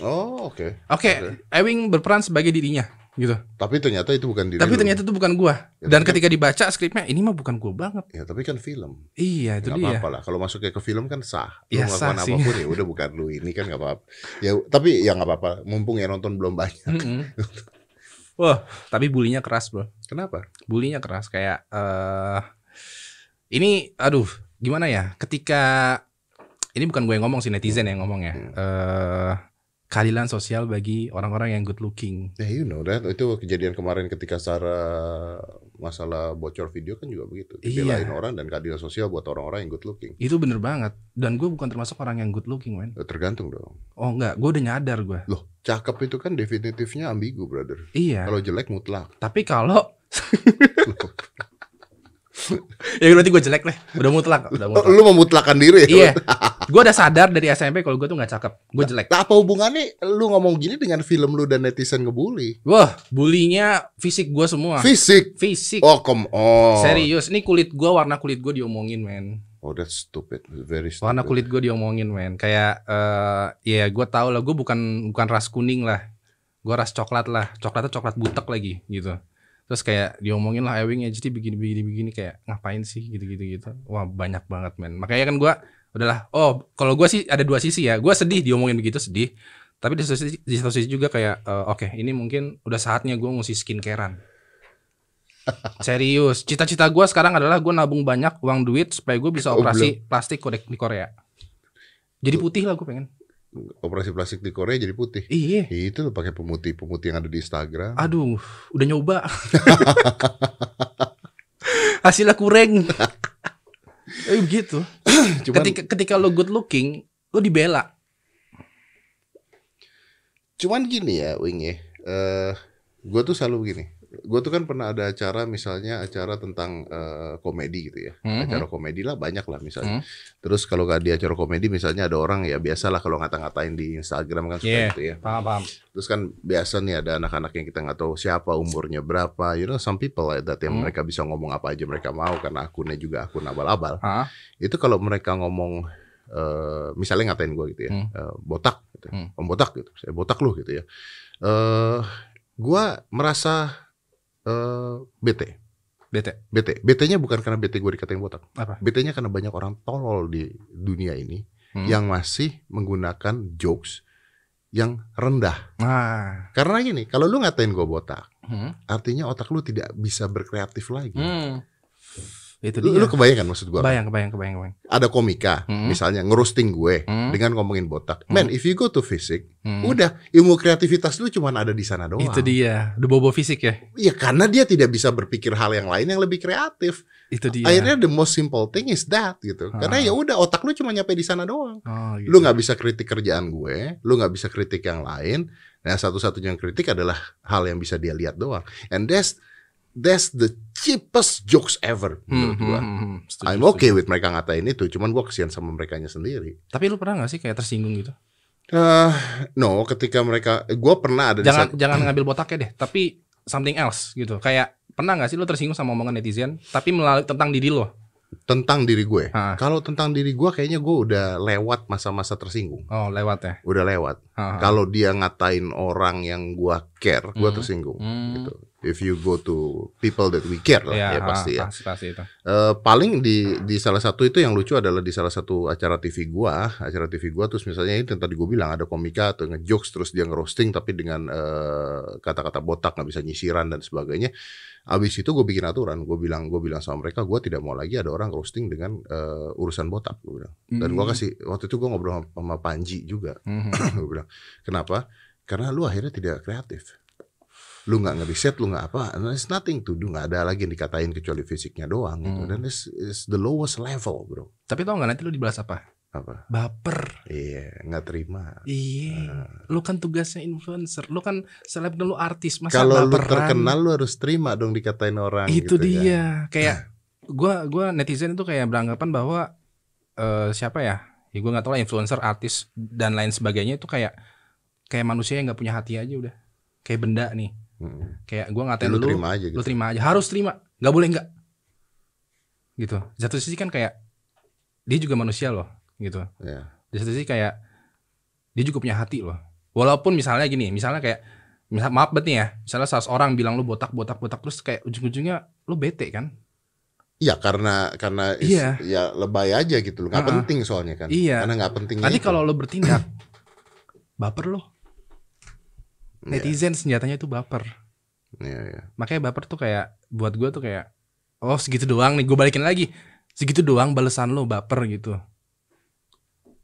Oh, oke. Oke, Ewing berperan sebagai dirinya, gitu. Tapi ternyata itu bukan diri Tapi lu. ternyata itu bukan gua. Ya, Dan tapi- ketika dibaca skripnya, ini mah bukan gua banget. Ya, tapi kan film. Iya, itu Gak dia. apa-apa lah. Kalau masuk kayak ke film kan sah. Lu Ya, sah sih. apa pun ya udah bukan lu ini kan gak apa-apa. Ya, tapi ya nggak apa-apa. Mumpung yang nonton belum banyak. Mm-mm. Wah, tapi bulinya keras, Bro. Kenapa? Bulinya keras kayak eh ini aduh, gimana ya? Ketika ini bukan gue yang ngomong sih netizen yang ngomong ya. Hmm. Eh keadilan sosial bagi orang-orang yang good looking. Ya you know that. Itu kejadian kemarin ketika Sarah masalah bocor video kan juga begitu. Dibelain Iya. orang dan keadilan sosial buat orang-orang yang good looking. Itu bener banget. Dan gue bukan termasuk orang yang good looking, man. Ya, Tergantung dong. Oh enggak, gue udah nyadar gue. Loh, cakep itu kan definitifnya ambigu, brother. Iya. Kalau jelek mutlak. Tapi kalau ya berarti gue jelek lah, udah mutlak, udah Oh, mutlak. lu memutlakan diri ya? Iya, gue udah sadar dari SMP kalau gue tuh nggak cakep, gue jelek. Nah, apa hubungannya lu ngomong gini dengan film lu dan netizen ngebully? Wah, bulinya fisik gue semua. Fisik. Fisik. Oh, come on. Serius, ini kulit gue warna kulit gue diomongin men. Oh, that's stupid. Very stupid. Warna kulit gue diomongin men. Kayak eh ya gue tau lah, gue bukan bukan ras kuning lah. Gue ras coklat lah. Coklatnya coklat butek lagi gitu. Terus kayak diomongin lah Ewing ya jadi begini begini begini kayak ngapain sih gitu gitu gitu. Wah banyak banget men. Makanya kan gue udahlah. Oh kalau gue sih ada dua sisi ya. Gue sedih diomongin begitu sedih. Tapi di satu sisi, di satu sisi juga kayak eh, oke ini mungkin udah saatnya gue mesti skincarean. Serius, cita-cita gue sekarang adalah gue nabung banyak uang duit supaya gue bisa Oh, operasi plastik kodek di Korea. Jadi putih lah gue pengen. Operasi plastik di Korea jadi putih. Iya. Itu lu pakai pemutih-pemutih yang ada di Instagram. Aduh, udah nyoba. Hasilnya kurang. eh begitu. Cuman Ketika ketika lo good looking, lo dibela. cuman gini ya, Wing ya. Eh, gua tuh selalu begini. Gue tuh kan pernah ada acara misalnya acara tentang eh, komedi gitu ya. Mhm. Acara komedi lah banyak lah misalnya. Hmm. Terus kalau gak di acara komedi misalnya ada orang ya biasa lah kalau ngata-ngatain di Instagram kan suka Iya. gitu ya. Paham, paham. Terus kan biasa nih ada anak-anak yang kita nggak tahu siapa umurnya berapa. You know some people like that yang Hmm. mereka bisa ngomong apa aja mereka mau karena akunnya juga akun abal-abal. Hah? Itu kalau mereka ngomong eh, misalnya ngatain gue gitu ya, Hmm. eh, botak gitu. Hmm. Om botak gitu. Saya botak lu gitu ya. Eh gua merasa eh bete. Bete. Bete. Bete-nya bukan karena bete gue dikatain botak. Apa? Bete-nya karena banyak orang tolol di dunia ini Hmm. yang masih menggunakan jokes yang rendah. Ah. Karena gini, kalau lu ngatain gue botak, Hmm. artinya otak lu tidak bisa berkreatif lagi. Hmm. Itu Lu, dia. lu kebayang kan maksud gue? kebayang, kebayang, kebayang, kebayang. Ada komika, Hmm. misalnya ngerosting gue Hmm. dengan ngomongin botak. Hmm. Man, if you go to fisik, Hmm. udah ilmu kreativitas lu cuma ada di sana doang. Itu dia. Udah bobo fisik ya. Iya, karena dia tidak bisa berpikir hal yang lain yang lebih kreatif. Itu dia. Akhirnya the most simple thing is that gitu. Ah. Karena ya udah otak lu cuma nyampe di sana doang. Oh, gitu. Lu nggak bisa kritik kerjaan gue, lu nggak bisa kritik yang lain. Nah, satu-satunya yang kritik adalah hal yang bisa dia lihat doang. And that's that's the cheapest jokes ever menurut hmm, gua. hmm, hmm. Setuju, I'm setuju. okay with mereka ngatain itu, cuman gua kesian sama mereka sendiri. Tapi lu pernah gak sih kayak tersinggung gitu? Eh, no, ketika mereka, gua pernah ada di Jangan saat- jangan ngambil botaknya deh, tapi something else gitu. Kayak pernah gak sih lu tersinggung sama omongan netizen, tapi melalui tentang diri lo? Tentang diri gue. Ah. Kalau tentang diri gua, kayaknya gua udah lewat masa-masa tersinggung, Oh, lewat ya. udah lewat. Ah, ah. Kalau dia ngatain orang yang gua care, gua Hmm. tersinggung. Hmm. Gitu. If you go to people that we care lah, Iya, ya pasti ya. ah, Pasti, pasti itu. Eh, paling di di salah satu itu yang lucu adalah di salah satu acara TV gua, acara TV gua terus misalnya itu yang tadi gua bilang ada komika atau ngejokes terus dia ngerosting tapi dengan eh, kata-kata botak nggak bisa nyisiran dan sebagainya. Abis itu gue bikin aturan, gue bilang gue bilang sama mereka gue tidak mau lagi ada orang roasting dengan eh, urusan botak gue bilang. Dan gue Hmm. kasih waktu itu gue ngobrol sama, Panji juga, Hmm. gue bilang kenapa? Karena lu akhirnya tidak kreatif. Lu nggak ngeriset, lu nggak apa, and there's nothing to do, nggak ada lagi yang dikatain kecuali fisiknya doang gitu. Hmm. Dan it's, it's the lowest level bro. Tapi tau gak nanti lu dibalas apa? Apa? Baper. Iya, nggak terima. Iya. Lu kan tugasnya influencer. Lu kan selebgram lu artis. Masa Kalau lu terkenal lu harus terima dong dikatain orang. itu gitu kan. dia kayak gua gua netizen itu kayak beranggapan bahwa eh siapa ya ya gua nggak tahu lah influencer artis dan lain sebagainya itu kayak kayak manusia yang nggak punya hati aja udah kayak benda nih Hmm. kayak gua Ya, ngatain lu lu terima aja gitu. lu terima aja harus terima nggak boleh nggak gitu satu sisi kan kayak dia juga manusia loh gitu Ya. di satu sisi kayak dia juga punya hati loh walaupun misalnya gini misalnya kayak misal maaf banget nih ya misalnya salah seorang bilang lu botak botak botak terus kayak ujung-ujungnya lu bete kan Iya karena karena is- Iya. ya lebay aja gitu loh. Nggak Ah. penting soalnya kan. Iya. Karena nggak penting. Nanti kalau lo bertindak baper lo. Iya. Netizen senjatanya itu baper. Iya, iya. Makanya baper tuh kayak buat gue tuh kayak oh segitu doang nih gue balikin lagi. Segitu doang balesan lo baper gitu.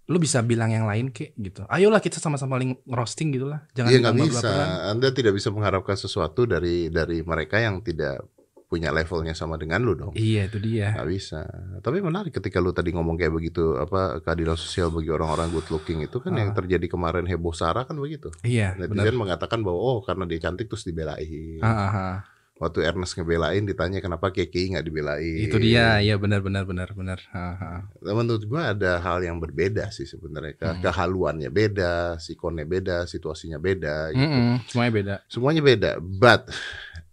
Lo bisa bilang yang lain kek gitu. Ayolah kita sama-sama roasting gitu lah. Jangan Iya nggak bisa. Anda tidak bisa mengharapkan sesuatu dari dari mereka yang tidak punya levelnya sama dengan lu dong. Iya itu dia. Nggak bisa. Tapi menarik ketika lu tadi ngomong kayak begitu apa keadilan sosial bagi orang-orang good looking itu kan Ah. yang terjadi kemarin heboh Sarah kan begitu. Iya benar. Netizen mengatakan bahwa oh karena dia cantik terus dibelain. Ah, ah, ah. Waktu Ernest ngebelain ditanya kenapa KKI nggak dibelain. Itu dia. Iya benar benar benar benar. Menurut gua ada hal yang berbeda sih sebenarnya. Ke- Hmm. Kehaluannya beda, sikonnya beda, situasinya beda. Gitu. Mm-mm, semuanya beda. Semuanya beda. But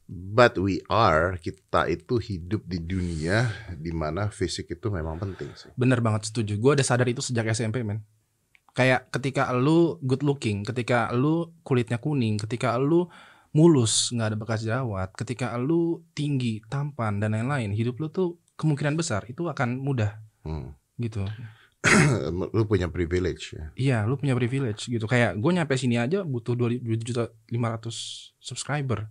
but we are kita itu hidup di dunia di mana fisik itu memang penting sih. Bener banget setuju. Gue udah sadar itu sejak SMP men. Kayak ketika lu good looking, ketika lu kulitnya kuning, ketika lu mulus nggak ada bekas jerawat, ketika lu tinggi, tampan dan lain-lain, hidup lu tuh kemungkinan besar itu akan mudah Hmm. gitu. Lu punya privilege ya. Iya, lu punya privilege gitu. Kayak gue nyampe sini aja butuh 2 juta 500 subscriber.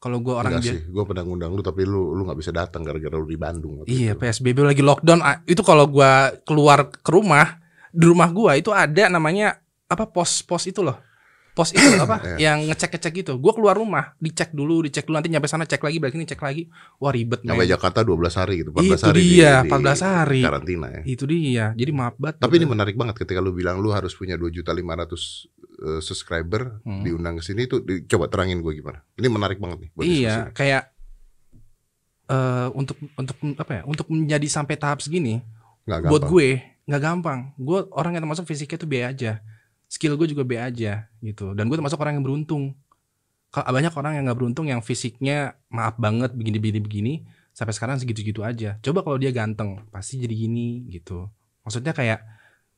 Kalau gue orang Enggak dia sih, gua pernah ngundang lu tapi lu lu nggak bisa datang gara-gara lu di Bandung. Iya itu. PSBB lagi lockdown itu kalau gua keluar ke rumah di rumah gua itu ada namanya apa pos-pos itu loh pos itu apa Iya. yang ngecek-ngecek gitu gua keluar rumah dicek dulu dicek dulu nanti nyampe sana cek lagi balik ini cek lagi wah ribet Sampai men. Jakarta 12 hari gitu, 14 Itu hari di- dia, di, 14 hari. karantina ya. itu dia jadi maaf banget Tapi ini menarik banget ketika lu bilang lu harus punya 2 juta 500 eh, subscriber Hmm. diundang ke sini tuh di- coba terangin gue gimana. Ini menarik banget nih buat diskusi. Iya, kayak eh untuk untuk apa ya? Untuk menjadi sampai tahap segini, Nggak buat gampang. gue nggak gampang. Gue orang yang termasuk fisiknya tuh B aja, skill gue juga B aja gitu. Dan gue termasuk orang yang beruntung. Kalau banyak orang yang nggak beruntung yang fisiknya maaf banget begini begini begini sampai sekarang segitu-gitu aja. Coba kalau dia ganteng, pasti jadi gini gitu. Maksudnya kayak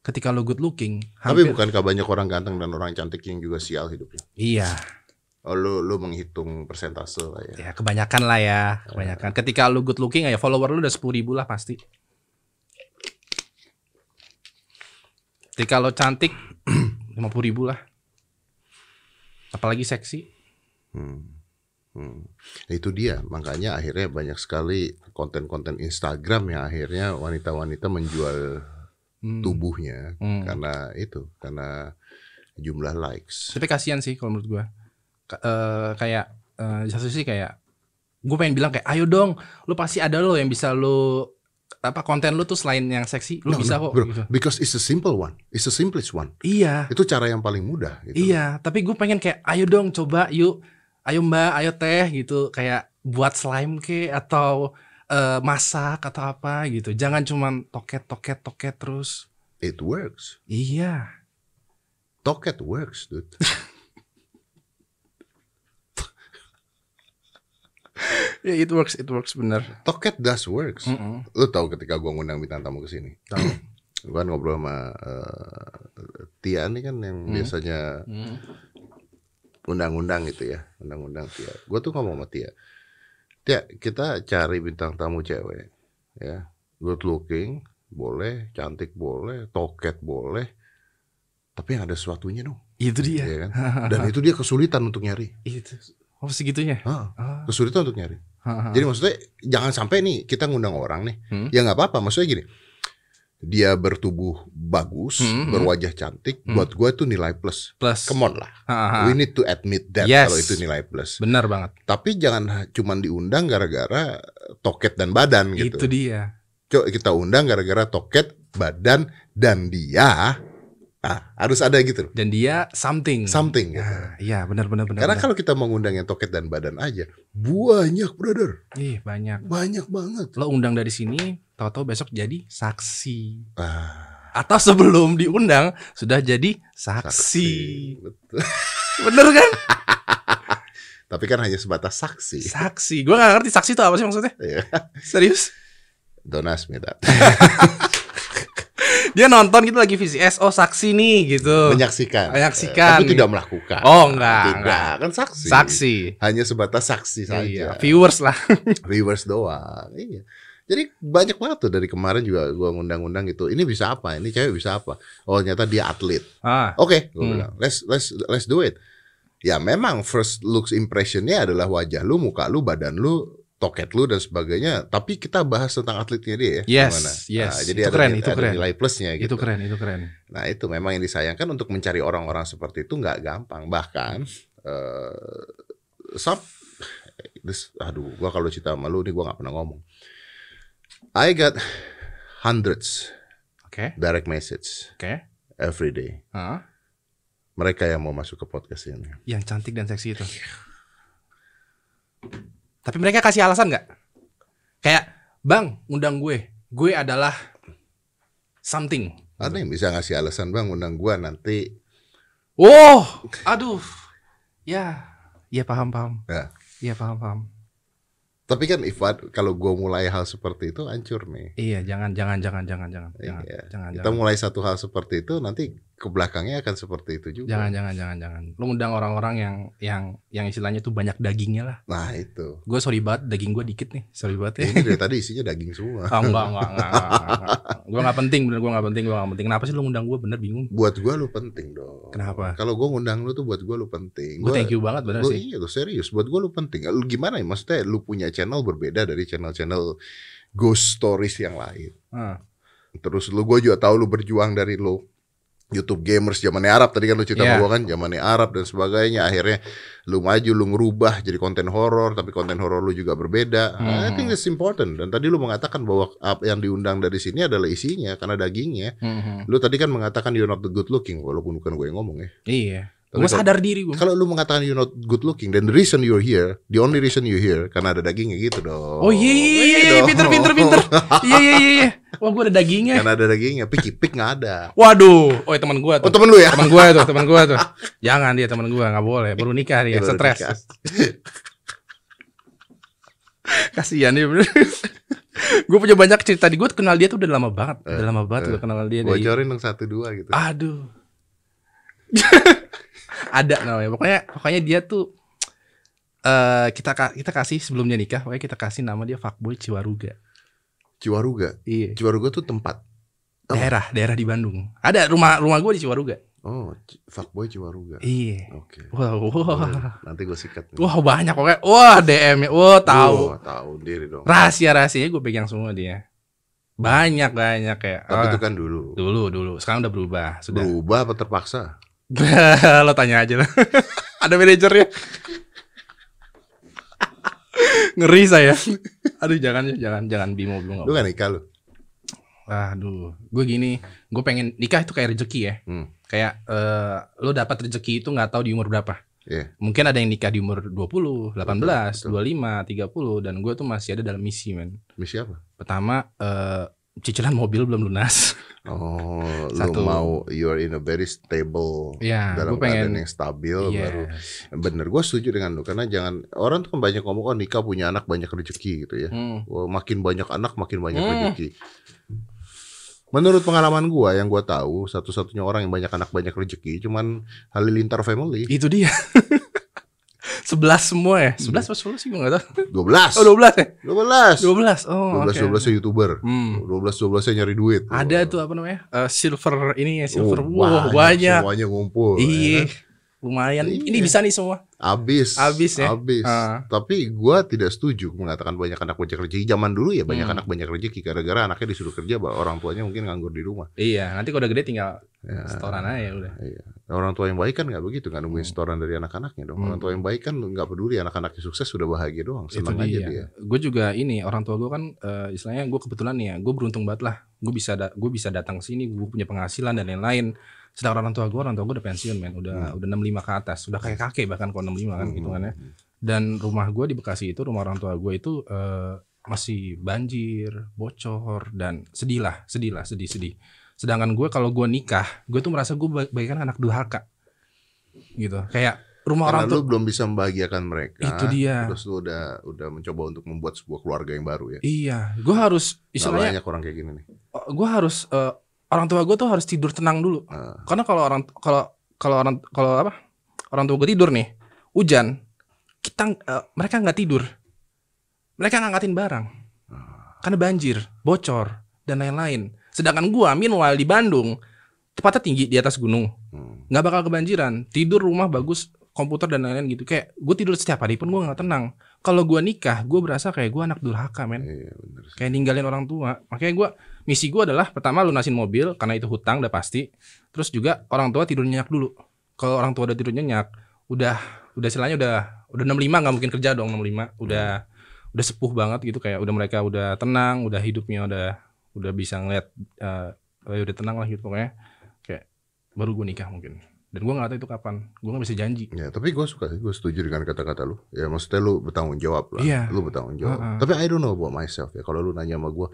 ketika lo good looking, Tapi hampir- bukankah banyak orang ganteng dan orang cantik yang juga sial hidupnya? Iya, Oh, lu lu menghitung persentase lah ya. ya kebanyakan lah ya, kebanyakan. Ketika lu good looking ya follower lu udah sepuluh ribu lah pasti. Ketika lo cantik lima puluh ribu lah. Apalagi seksi. Hmm. Hmm. Itu dia, makanya akhirnya banyak sekali konten-konten Instagram yang akhirnya wanita-wanita menjual Hmm. tubuhnya Hmm. karena itu, karena jumlah likes. Tapi kasihan sih kalau menurut gua. Eh, kayak eh, di satu sisi kayak gue pengen bilang kayak ayo dong, lu pasti ada lo yang bisa lu apa konten lu tuh selain yang seksi, lu No, bisa no, kok. bro, gitu. because it's a simple one, it's the simplest one. Iya. Itu cara yang paling mudah. Gitu. Iya, tapi gue pengen kayak ayo dong coba yuk, ayo mbak, ayo teh gitu, kayak buat slime ke atau eh, masak atau apa gitu. Jangan cuman toket toket toket terus. It works. Iya, Toket works, dude. Ya, it works, it works bener. Toket does works. Mm-mm. Lu tahu ketika gua ngundang bintang tamu ke sini. Tahu. Gua kan ngobrol sama eh, Tia nih kan yang Hmm. biasanya Mm. undang-undang gitu ya, undang-undang Tia. Gue tuh ngomong sama Tia, Tia kita cari bintang tamu cewek, ya, good looking boleh, cantik boleh, toket boleh, tapi yang ada sesuatunya dong, Itu dia. ya kan? Dan itu dia kesulitan untuk nyari, Itu. Oh segitunya. Ah, Ah. kesulitan untuk nyari. Ah. Jadi maksudnya jangan sampai nih kita ngundang orang nih, Hmm. ya nggak apa-apa, maksudnya gini. Dia bertubuh bagus, Hmm, hmm. berwajah cantik, Hmm. buat gue itu nilai plus. plus. Come on lah, Ah, ah, ah. we need to admit that Yes. kalau itu nilai plus. Benar banget. Tapi jangan ha- cuman diundang gara-gara toket dan badan gitu. Itu dia. Coba kita undang gara-gara toket, badan dan dia. Ah, harus ada gitu. Dan dia something. Something gitu. Ah, iya, benar benar benar. Karena benar. kalau kita mengundang yang toket dan badan aja, banyak brother, Ih, banyak. banyak banget. Lo undang dari sini, tahu-tahu besok jadi saksi. Ah, Atau sebelum diundang sudah jadi saksi. Betul. Bener kan? Tapi kan hanya sebatas saksi. Saksi. Gue gak ngerti saksi itu apa sih maksudnya? Iya. Serius? Don't ask me that. Dia nonton gitu lagi VCS, oh saksi nih gitu. Menyaksikan. Menyaksikan. Tapi tidak melakukan. Oh, enggak, Tidak, enggak. kan saksi. Saksi. Hanya sebatas saksi Iya, saja. viewers lah. viewers doang. Iya. Jadi banyak banget tuh dari kemarin juga gua ngundang-undang gitu. Ini bisa apa? Ini cewek bisa apa? Oh, ternyata dia atlet. Ah, Oke, gua Hmm. bilang, let's let's let's do it. Ya memang first looks impressionnya adalah wajah lu, muka lu, badan lu, toket lu dan sebagainya. Tapi kita bahas tentang atletnya dia ya. Yes, gimana? yes. Nah, jadi Itu ada, keren, itu ada keren. nilai plusnya gitu. itu keren, itu keren. Nah itu memang yang disayangkan untuk mencari orang-orang seperti itu nggak gampang. Bahkan eh some, this, aduh, gua kalau cerita sama lu nih gua nggak pernah ngomong. I got hundreds Oke, direct message oke. every day. Ah, Mereka yang mau masuk ke podcast ini. yang cantik dan seksi itu. Tapi mereka kasih alasan nggak? Kayak, bang, undang gue. Gue adalah something. Ada yang bisa ngasih alasan bang undang gua nanti. Oh, aduh. Ya, iya paham paham. Ya. Iya paham paham. Tapi kan Ivan kalau gua mulai hal seperti itu hancur nih. Iya, jangan jangan jangan jangan jangan jangan Iya. jangan Kita jangan. mulai satu hal seperti itu nanti ke belakangnya akan seperti itu juga. Jangan jangan jangan jangan. Lu undang orang-orang yang yang yang istilahnya tuh banyak dagingnya lah. Nah itu. Gue sorry banget daging gue dikit nih. Sorry banget ya. Ini dari tadi isinya daging semua. Ah, enggak, enggak, enggak, enggak, Gue gak penting, bener gue gak penting, gue gak penting. Kenapa sih lu ngundang gue bener bingung? buat gua lu penting dong. Kenapa? Kalau gua ngundang lu tuh buat gua lu penting. Gue Gua- thank you banget bener gua- sih. Iya lu serius. Buat gua lu penting. Lu gimana ya? Maksudnya lu punya channel berbeda dari channel-channel ghost stories yang lain. Ah, Terus lu gua juga tahu lu berjuang dari lu YouTube gamers zamannya Arab. Tadi kan lu cerita sama gua kan zamannya Arab dan sebagainya. Akhirnya lu maju lu ngerubah jadi konten horor tapi konten horor lu juga berbeda. I Hmm. think it's important. Dan tadi lu mengatakan bahwa apa yang diundang dari sini adalah isinya karena dagingnya. Mhm. lu tadi kan mengatakan you're not the good looking walaupun bukan gue yang ngomong ya. Iya. Gue sadar diri gue. Kalau lu mengatakan you're not good looking, then the reason you're here, the only reason you're here karena ada dagingnya gitu dong. Oh iya, iya, iya, iya, dong. pinter, pinter, pinter. Iya, iya, iya, iya. Wah, gue ada dagingnya. Karena ada dagingnya, picky pick nggak ada. Waduh, oh teman gue Oh tuh. temen lu ya? Teman gue tuh, teman gue tuh. Jangan dia teman gue, nggak boleh. Baru nikah dia, Ya, stres. Kasihan dia bener. gue punya banyak cerita di gue kenal dia tuh udah lama banget, Eh, udah lama banget eh. gue kenal dia. Bocorin dong satu dua gitu. Aduh. Ada namanya. Pokoknya pokoknya dia tuh eh kita kita kasih sebelumnya nikah, pokoknya kita kasih nama dia fuckboy Ciwaruga. Ciwaruga. Iya. Ciwaruga tuh tempat. Oh. Daerah, daerah di Bandung. Ada rumah rumah gue di Ciwaruga. Oh, fuckboy Ciwaruga. Iya. Oke. Wah, wah, Nanti gue sikat. nih. wah banyak pokoknya. Wah DM-nya, wah tahu. Wah, tahu diri dong. Rahasia rahasianya gue pegang semua dia. Banyak banyak kayak. Tapi ah, itu kan dulu. dulu dulu. Sekarang udah berubah. Sudah. Berubah apa terpaksa? Lo tanya aja lah. Ada manajernya. Ngeri saya. Aduh jangan ya, jangan jangan bimo bimo. Lu gak nikah lu? Aduh, gue gini, gue pengen nikah itu kayak rezeki ya. Hmm. Kayak eh, lo dapat rezeki itu nggak tahu di umur berapa. Iya. Mungkin ada yang nikah di umur 20, 18, Betul, 25, 30 dan gue tuh masih ada dalam misi, men. Misi apa? Pertama, eh, cicilan mobil belum lunas. Oh, Satu. lu mau you're in a very stable Iya, dalam pengen keadaan yang stabil Yes. baru bener gue setuju dengan lu karena jangan orang tuh kan banyak ngomong oh nikah punya anak banyak rezeki gitu ya Hmm. Wah, makin banyak anak makin banyak Hmm. rezeki menurut pengalaman gua yang gua tahu satu-satunya orang yang banyak anak banyak rezeki cuman Halilintar family Itu dia. 11 semua ya? 11 apa 10 sih gue gak tahu. 12 Oh 12 ya? 12 12. Oh, 12 oke. 12 nya youtuber Hmm. 12 12 nya nyari duit Ada tuh apa namanya? Eh, silver ini ya, silver. Oh, Wah, banyak. semuanya ngumpul Iya. ya. Lumayan. Iya. Ini bisa nih semua. Abis, Abis ya? abis. Ah. Tapi gua tidak setuju mengatakan banyak anak banyak rezeki. Zaman dulu ya banyak Hmm. anak banyak rezeki gara-gara anaknya disuruh kerja, orang tuanya mungkin nganggur di rumah. Iya, nanti kalau udah gede tinggal Ya, setoran aja udah. iya. Orang tua yang baik kan nggak begitu, nggak nungguin Hmm. setoran dari anak-anaknya dong. Hmm. Orang tua yang baik kan nggak peduli anak-anaknya sukses sudah bahagia doang, senang aja dia. Gue juga ini orang tua gue kan eh, istilahnya gue kebetulan nih ya, gue beruntung banget lah. Gue bisa da- gue bisa datang ke sini, gue punya penghasilan dan lain-lain. Sedangkan orang tua gue, orang tua gue udah pensiun men, udah udah 65 ke atas, udah kayak kakek bahkan kalau 65 kan Hmm. gitu kan ya. Dan rumah gue di Bekasi itu, rumah orang tua gue itu eh, masih banjir, bocor dan sedih lah, sedih lah, sedih sedih. Sedangkan gue kalau gue nikah, gue tuh merasa gue ba- bagaikan anak durhaka, gitu. Kayak rumah Karena orang tua belum bisa membahagiakan mereka. itu dia. Terus lu udah udah mencoba untuk membuat sebuah keluarga yang baru ya. Iya, gue harus istilahnya banyak orang kayak gini nih. gue harus eh, orang tua gue tuh harus tidur tenang dulu. Ah. karena kalau orang kalau kalau orang kalau apa? Orang tua gue tidur nih hujan kita eh, mereka nggak tidur. Mereka ngangkatin barang. Karena banjir bocor dan lain-lain. Sedangkan gue meanwhile di Bandung tepatnya tinggi di atas gunung. Hmm. nggak bakal kebanjiran. Tidur rumah bagus komputer dan lain-lain gitu. Kayak gue tidur setiap hari pun gue nggak tenang kalau gue nikah gue berasa kayak gue anak durhaka men. Iya, bener sih. kayak ninggalin orang tua. Makanya gue misi gue adalah pertama lunasin mobil karena itu hutang udah pasti. Terus juga orang tua tidur nyenyak dulu. Kalau orang tua udah tidur nyenyak udah udah istilahnya udah udah 65 nggak mungkin kerja dong 65 udah udah sepuh banget gitu kayak udah mereka udah tenang udah hidupnya udah udah bisa ngeliat eh, udah tenang lah gitu pokoknya. Kayak baru gue nikah mungkin dan gue nggak tahu itu kapan gue nggak bisa janji Ya, tapi gue suka sih, gue setuju dengan kata-kata lu. Ya, maksudnya lu bertanggung jawab lah. Iya. Lu bertanggung jawab. Ha-ha. Tapi I don't know about myself ya. Kalau lu nanya sama gue,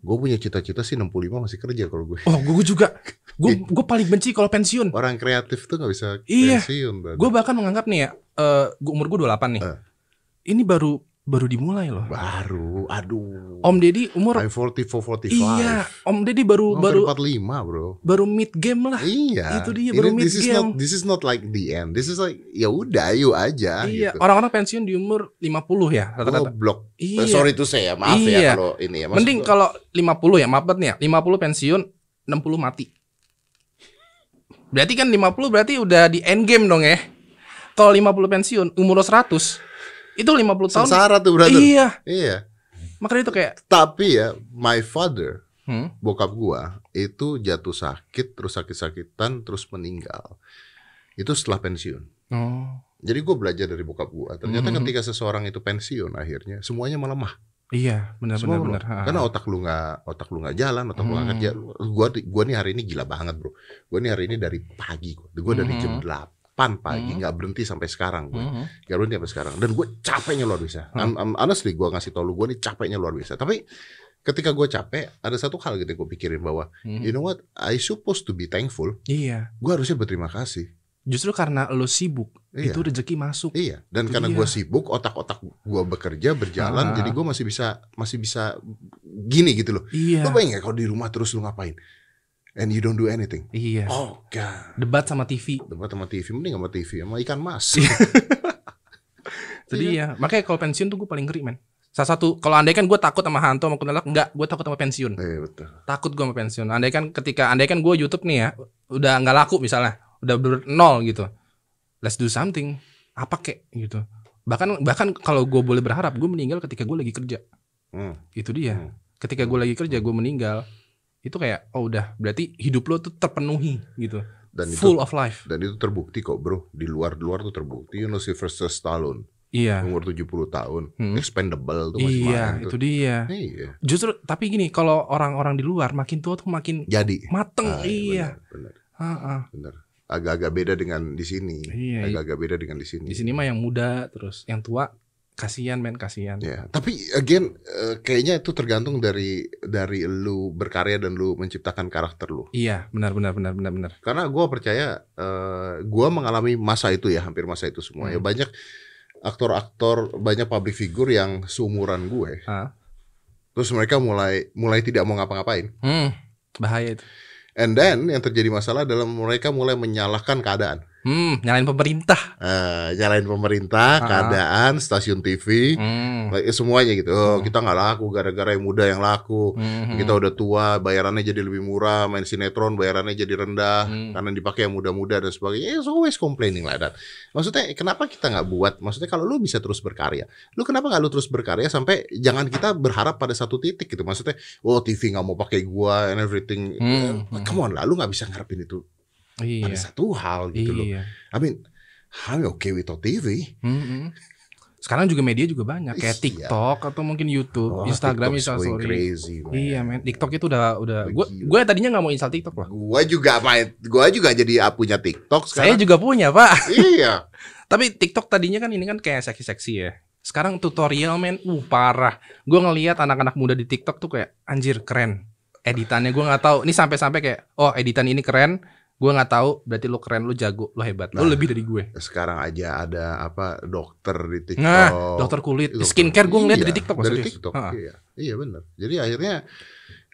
gue punya cita-cita sih 65 masih kerja kalau gue. oh gue juga gue gue paling benci kalau pensiun Orang kreatif tuh gak bisa Iya. pensiun. Gue bahkan menganggap nih ya, eh gua umur gue 28 nih. Eh. Ini baru baru dimulai loh. Baru, aduh. Om Deddy umur I'm 44, 45. Iya, Om Deddy baru Gua baru hampir 45 bro. baru mid game lah. Iya. Itu dia, Ini- baru mid this is game. not this is not like the end. This is like ya udah yuk aja iya, gitu. orang-orang pensiun di umur 50 ya rata-rata. Iya. Eh, sorry tuh saya, maaf Iya. ya kalau ini ya. Maksud Mending gua- kalau 50 ya, maaf banget nih ya. 50 pensiun, 60 mati. Berarti kan 50 berarti udah di end game dong ya. Kalau 50 pensiun, umur lo 100, itu 50 tahun. sengsara tuh brother. Iya, Iya. makanya itu kayak Tapi ya, my father, hmm, bokap gua itu jatuh sakit, terus sakit-sakitan, terus meninggal. Itu setelah pensiun. oh, Jadi gue belajar dari bokap gua. Ternyata Mhm. ketika seseorang itu pensiun, akhirnya semuanya melemah. iya, benar Semua benar. Karena otak lu nggak, otak lu nggak jalan, otak lu nggak Mhm. kerja. Gua, gua nih hari ini gila banget bro. Gua nih hari ini dari pagi, gua, gua dari jam Mhm. 8 8 pagi Hmm. nggak berhenti sampai sekarang gue Mhm. nggak berhenti sampai sekarang dan gue capeknya luar biasa Hmm. I'm, I'm, honestly gue ngasih tau lu gue nih capeknya luar biasa tapi ketika gue capek ada satu hal gitu yang gue pikirin bahwa Mhm. you know what I supposed to be thankful Iya. gue harusnya berterima kasih Justru karena lo sibuk, Iya. itu rezeki masuk. Iya, dan Itu karena gue sibuk, otak-otak gue bekerja berjalan, Ah. jadi gue masih bisa masih bisa gini gitu loh. Iya. Lo bayangin kalau di rumah terus lu ngapain? And you don't do anything. Iya. Oh god. Debat sama TV. Tempat sama TV, mending sama TV, sama ikan mas. Iya. Jadi ya, makanya kalau pensiun tuh gue paling ngeri men. Salah satu, kalau andai kan gue takut sama hantu sama kuntilanak, enggak, gue takut sama pensiun. Iya betul. Takut gue sama pensiun. Andai kan ketika, andai kan gue YouTube nih ya, udah nggak laku misalnya, udah ber nol gitu. Let's do something. Apa kek gitu. Bahkan bahkan kalau gue boleh berharap, gue meninggal ketika gue lagi kerja. Hmm. Itu dia. Hmm. Ketika gue lagi kerja, gue meninggal. Itu kayak, oh udah, berarti hidup lo tuh terpenuhi gitu. Dan itu Full of life. dan itu terbukti kok bro. Di luar luar tuh terbukti. You know Sylvester Stallone Iya. umur 70 tahun, Hmm. expendable tuh masih Iya, itu tuh. dia. Iya. Justru tapi gini, kalau orang-orang di luar makin tua tuh makin Jadi. mateng. Ah, iya. Benar, benar, benar. Agak-agak beda dengan di sini. Iya. Agak-agak beda dengan di sini. Di sini mah yang muda terus, yang tua kasihan men kasihan. Ya, tapi again eh, kayaknya itu tergantung dari dari lu berkarya dan lu menciptakan karakter lu. Iya, benar benar benar benar benar. Karena gua percaya eh, gua mengalami masa itu ya, hampir masa itu semua. Ya Hmm. banyak aktor-aktor, banyak public figure yang seumuran gue. Ah. Terus mereka mulai mulai tidak mau ngapa-ngapain. Hmm, bahaya itu. And then yang terjadi masalah adalah mereka mulai menyalahkan keadaan. Hmm, nyalain pemerintah. Eh, nyalain pemerintah, Ah. keadaan, stasiun TV, Hmm. like, semuanya gitu. Oh, Hmm. kita nggak laku gara-gara yang muda yang laku. Hmm. Kita udah tua, bayarannya jadi lebih murah, main sinetron bayarannya jadi rendah Hmm. karena dipakai yang muda-muda dan sebagainya. It's always complaining like that. Maksudnya kenapa kita nggak buat? Maksudnya kalau lu bisa terus berkarya, lu kenapa nggak lu terus berkarya sampai jangan kita berharap pada satu titik gitu. Maksudnya, oh TV nggak mau pakai gua and everything. Hmm. Eh, Come on lah, lu nggak bisa ngarepin itu Iya. pada satu hal gitu loh. Iya. I mean, I'm okay without TV. Hmm, hmm. Sekarang juga media juga banyak kayak Iya. TikTok atau mungkin YouTube, Oh, Instagram, going Instastory. crazy, man. Iya men, TikTok itu udah udah gue gue tadinya nggak mau install TikTok loh. Gua juga main, gua juga jadi ah, punya TikTok Saya sekarang. juga punya pak. iya. Tapi TikTok tadinya kan ini kan kayak seksi-seksi ya. Sekarang tutorial men, uh parah. Gue ngelihat anak-anak muda di TikTok tuh kayak anjir keren. Editannya gue nggak tahu. Ini sampai-sampai kayak oh editan ini keren. Gue nggak tahu. Berarti lo keren, lo jago, lo hebat, lo Nah. lebih dari gue. sekarang aja ada apa dokter di TikTok. Nah, dokter kulit, Dokter- skincare gue ngeliat Iya, dari TikTok. Dari. TikTok. Iya. Iya benar. Jadi akhirnya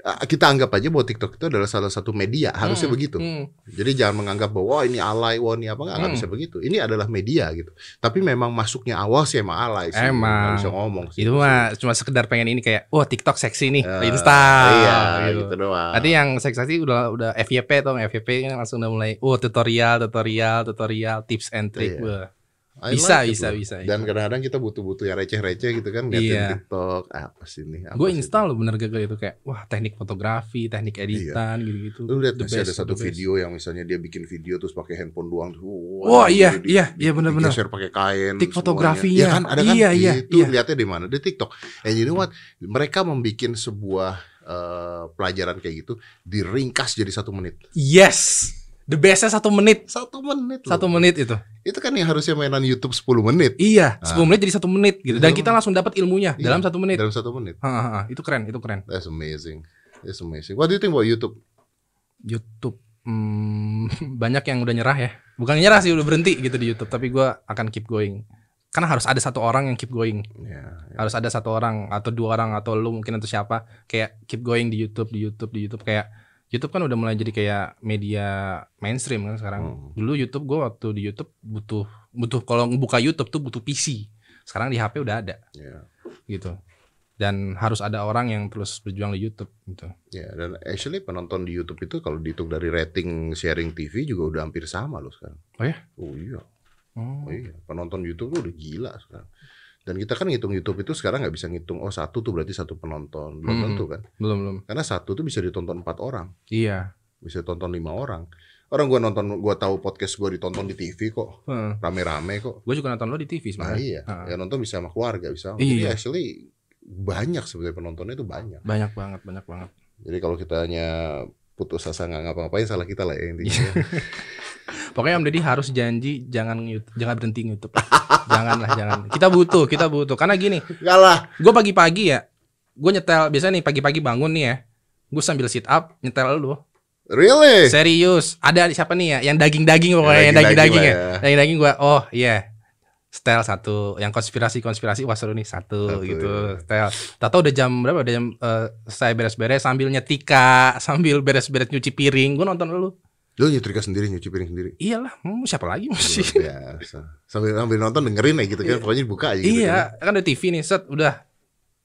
kita anggap aja bahwa TikTok itu adalah salah satu media, harusnya Hmm, begitu. hmm. Jadi jangan menganggap bahwa wah ini alay, wah ini apa nggak Hmm. bisa begitu. Ini adalah media gitu. Tapi memang masuknya awal sih emang alay sih. Emang. Nggak bisa ngomong sih. Itu mah cuma sekedar pengen ini kayak, wah TikTok seksi nih, Eh, install. Iya, gitu. gitu, doang. Nanti yang seksi udah udah FYP tuh, FYP kan langsung udah mulai, oh tutorial, tutorial, tutorial, tips and trick. Iya. Wah. I Bisa, like it bisa, loh. bisa, Dan bisa. kadang-kadang kita butuh-butuh yang receh-receh gitu kan liatin Iya. TikTok. Apa sih ini? Gue install loh bener gagal itu kayak, wah teknik fotografi, teknik editan gitu-gitu. Lu lihat masih ada best, satu the best. video yang misalnya dia bikin video terus pakai handphone doang. Wah, iya, iya, iya, bener-bener. Share pakai kain. Tik fotografinya. Iya kan, ada kan? Iya, iya, Itu iya. lihatnya di mana? Di TikTok. And you know what? Mereka membuat sebuah eh, pelajaran kayak gitu diringkas jadi satu menit. Yes, the bestnya satu menit, Satu menit. loh. satu menit itu. Itu kan yang harusnya mainan YouTube 10 menit. Iya, Ah. 10 menit jadi satu menit gitu. Dan Satu kita langsung dapat ilmunya Iya, dalam satu menit. Dalam satu menit. Ha, ha, ha. Itu keren, itu keren. That's amazing. That's amazing. What do you think about YouTube? YouTube hmm, banyak yang udah nyerah ya. Bukan nyerah sih udah berhenti gitu di YouTube, tapi gua akan keep going. Karena harus ada satu orang yang keep going. Ya, ya. Harus ada satu orang atau dua orang atau lu mungkin atau siapa kayak keep going di YouTube, di YouTube, di YouTube kayak YouTube kan udah mulai jadi kayak media mainstream kan sekarang. Hmm. Dulu YouTube gua waktu di YouTube butuh butuh kalau ngebuka YouTube tuh butuh PC. Sekarang di HP udah ada Ya. gitu. Dan harus ada orang yang terus berjuang di YouTube gitu. Ya, dan actually penonton di YouTube itu kalau dihitung dari rating sharing TV juga udah hampir sama loh sekarang. Oh ya? Oh iya. Oh. Oh iya, penonton YouTube tuh udah gila sekarang. Dan kita kan ngitung YouTube itu sekarang nggak bisa ngitung oh satu tuh berarti satu penonton, belum Hmm. tentu kan? Belum belum. Karena satu tuh bisa ditonton empat orang, Iya. bisa ditonton lima orang. Orang gua nonton, gua tahu podcast gua ditonton di TV kok, rame-rame kok. Gue juga nonton lo di TV Nah sebenarnya. iya, Heeh. ya nonton bisa sama keluarga, bisa. sama- Jadi Iya. actually banyak sebenarnya penontonnya itu banyak. Banyak banget, banyak banget. Jadi kalau kita hanya putus asa nggak ngapa-ngapain salah kita lah ya intinya. Pokoknya Om Deddy harus janji jangan jangan berhenti YouTube. Janganlah, jangan. Kita butuh, kita butuh. Karena gini, Enggak lah. gue pagi-pagi ya, gue nyetel biasanya nih pagi-pagi bangun nih ya, gue sambil sit up nyetel lu. Really? Serius, ada siapa nih ya? Yang daging-daging pokoknya, Yang yang daging-daging ya. ya. Daging-daging gue, oh iya. Setel satu, yang konspirasi-konspirasi wah seru nih satu, Satu, gitu. iya. Setel. Tahu udah jam berapa? Udah jam eh, saya beres-beres sambil nyetika, sambil beres-beres nyuci piring. Gue nonton lu. Lu nyetrika sendiri, nyuci piring sendiri. Iyalah, siapa lagi? Luar biasa. Sambil sambil nonton dengerin aja gitu kan. Pokoknya buka aja gitu. kan. Iya, kan ada TV nih, set udah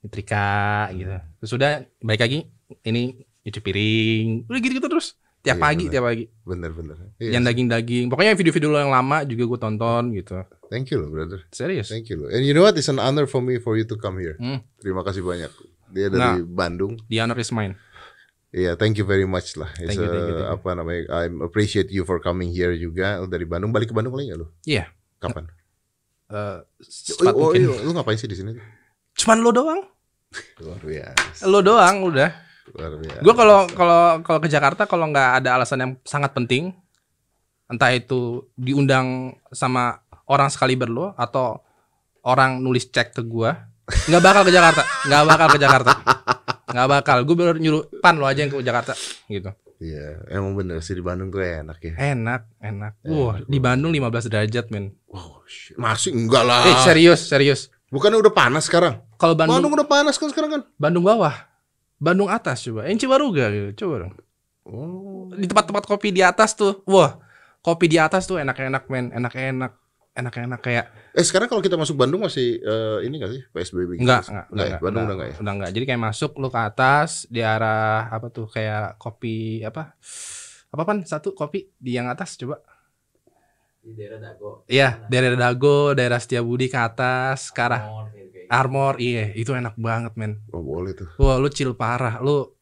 nyetrika gitu. Terus udah balik lagi ini nyuci piring. Udah gitu-gitu terus. Tiap Iya, pagi, bener. tiap pagi. Bener bener. Iya. Yang daging-daging. Pokoknya video-video lu yang lama juga gue tonton gitu. Thank you loh brother. Serius. Thank you loh. And you know what? It's an honor for me for you to come here. Hmm. Terima kasih banyak. Dia dari Nah. Bandung. The honor is mine. Iya, thank you very much lah. It's Thank you, thank you, thank you. apa namanya? I appreciate you for coming here juga dari Bandung. Balik ke Bandung lagi nggak lu? Iya. Kapan? Eh, Oh, oh, iya. lu ngapain sih di sini? Cuman lo doang. Luar biasa. Lo doang udah. Luar biasa. Gue kalau kalau kalau ke Jakarta kalau nggak ada alasan yang sangat penting, entah itu diundang sama orang sekali berlo atau orang nulis cek ke gue, nggak bakal ke Jakarta, nggak bakal ke Jakarta, nggak bakal. Gue baru nyuruh pan lo aja yang ke Jakarta, gitu. Iya, emang bener sih di Bandung tuh enak ya. Enak, enak. Wah, di Bandung 15 derajat men. Wow, shit. masih enggak lah. Eh serius, serius. Bukannya udah panas sekarang? Kalau Bandung, Bandung udah panas kan sekarang kan? Bandung bawah, Bandung atas coba. Yang Cibaruga gitu, coba dong. Oh. di tempat-tempat kopi di atas tuh wah kopi di atas tuh enak-enak men enak-enak enak-enak kayak Eh sekarang kalau kita masuk Bandung masih eh, ini gak sih PSBB? gitu? enggak enggak Enggak ya? Bandung udah enggak ya? udah enggak jadi kayak masuk lu ke atas di arah apa tuh kayak kopi apa apa pan satu kopi di yang atas coba di daerah Dago. iya daerah Dago daerah Setiabudi ke atas ke arah Armor, gitu. Armor iya itu enak banget men Oh boleh tuh. wah lu chill parah lu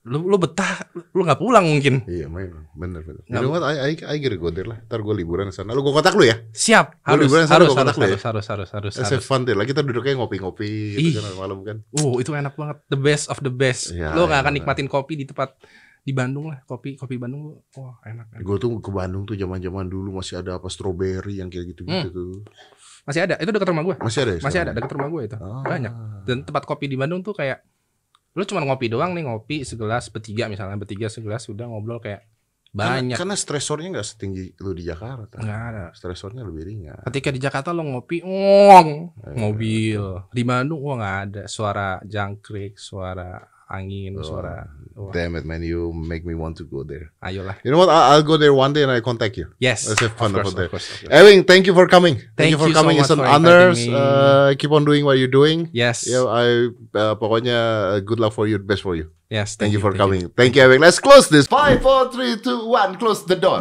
lu lu betah lu nggak pulang mungkin Iya memang bener bener. You Nggak- know what? I, I, I go there lah. Ntar gue liburan ke sana. Lu gue kontak lu ya? siap Lu harus liburan sana harus gua kontak harus lu ya? harus harus harus harus harus fun there lah. Kita duduknya ngopi-ngopi Ih. gitu kan malam kan. Uh, itu enak banget. The best of the best. Ya, lo nggak ya, akan benar. nikmatin kopi di tempat di Bandung lah. Kopi kopi Bandung, wah enak. enak. Gue tuh ke Bandung tuh zaman-zaman dulu masih ada apa strawberry yang kayak gitu-gitu Hmm. tuh. Masih ada. Itu dekat rumah gue. Masih ada ya? Masih ada dekat rumah gue itu. Ah. Banyak. Dan tempat kopi di Bandung tuh kayak lo cuma ngopi doang nih ngopi segelas bertiga misalnya bertiga segelas sudah ngobrol kayak Karena, banyak. karena stresornya nggak setinggi lu di Jakarta. Nggak ada. Stresornya lebih ringan. Ketika di Jakarta lo ngopi, ngong, Eh, mobil. Di Bandung, wah nggak ada suara jangkrik, suara angin, Oh. suara. Wah, Damn it man, you make me want to go there. ayolah. You know what? I'll go there one day and I contact you. Yes. Let's have fun course, there. of course, course. Ewing, thank you for coming. Thank, Thank you for you so coming. It's much an honor. Uh, keep on doing what you're doing. Yes. Yeah, I uh, pokoknya uh, good luck for you, best for you. Yes. Thank, you for coming. Thank you, Ewing. Let's close this. Five, four, three, two, one. Close the door.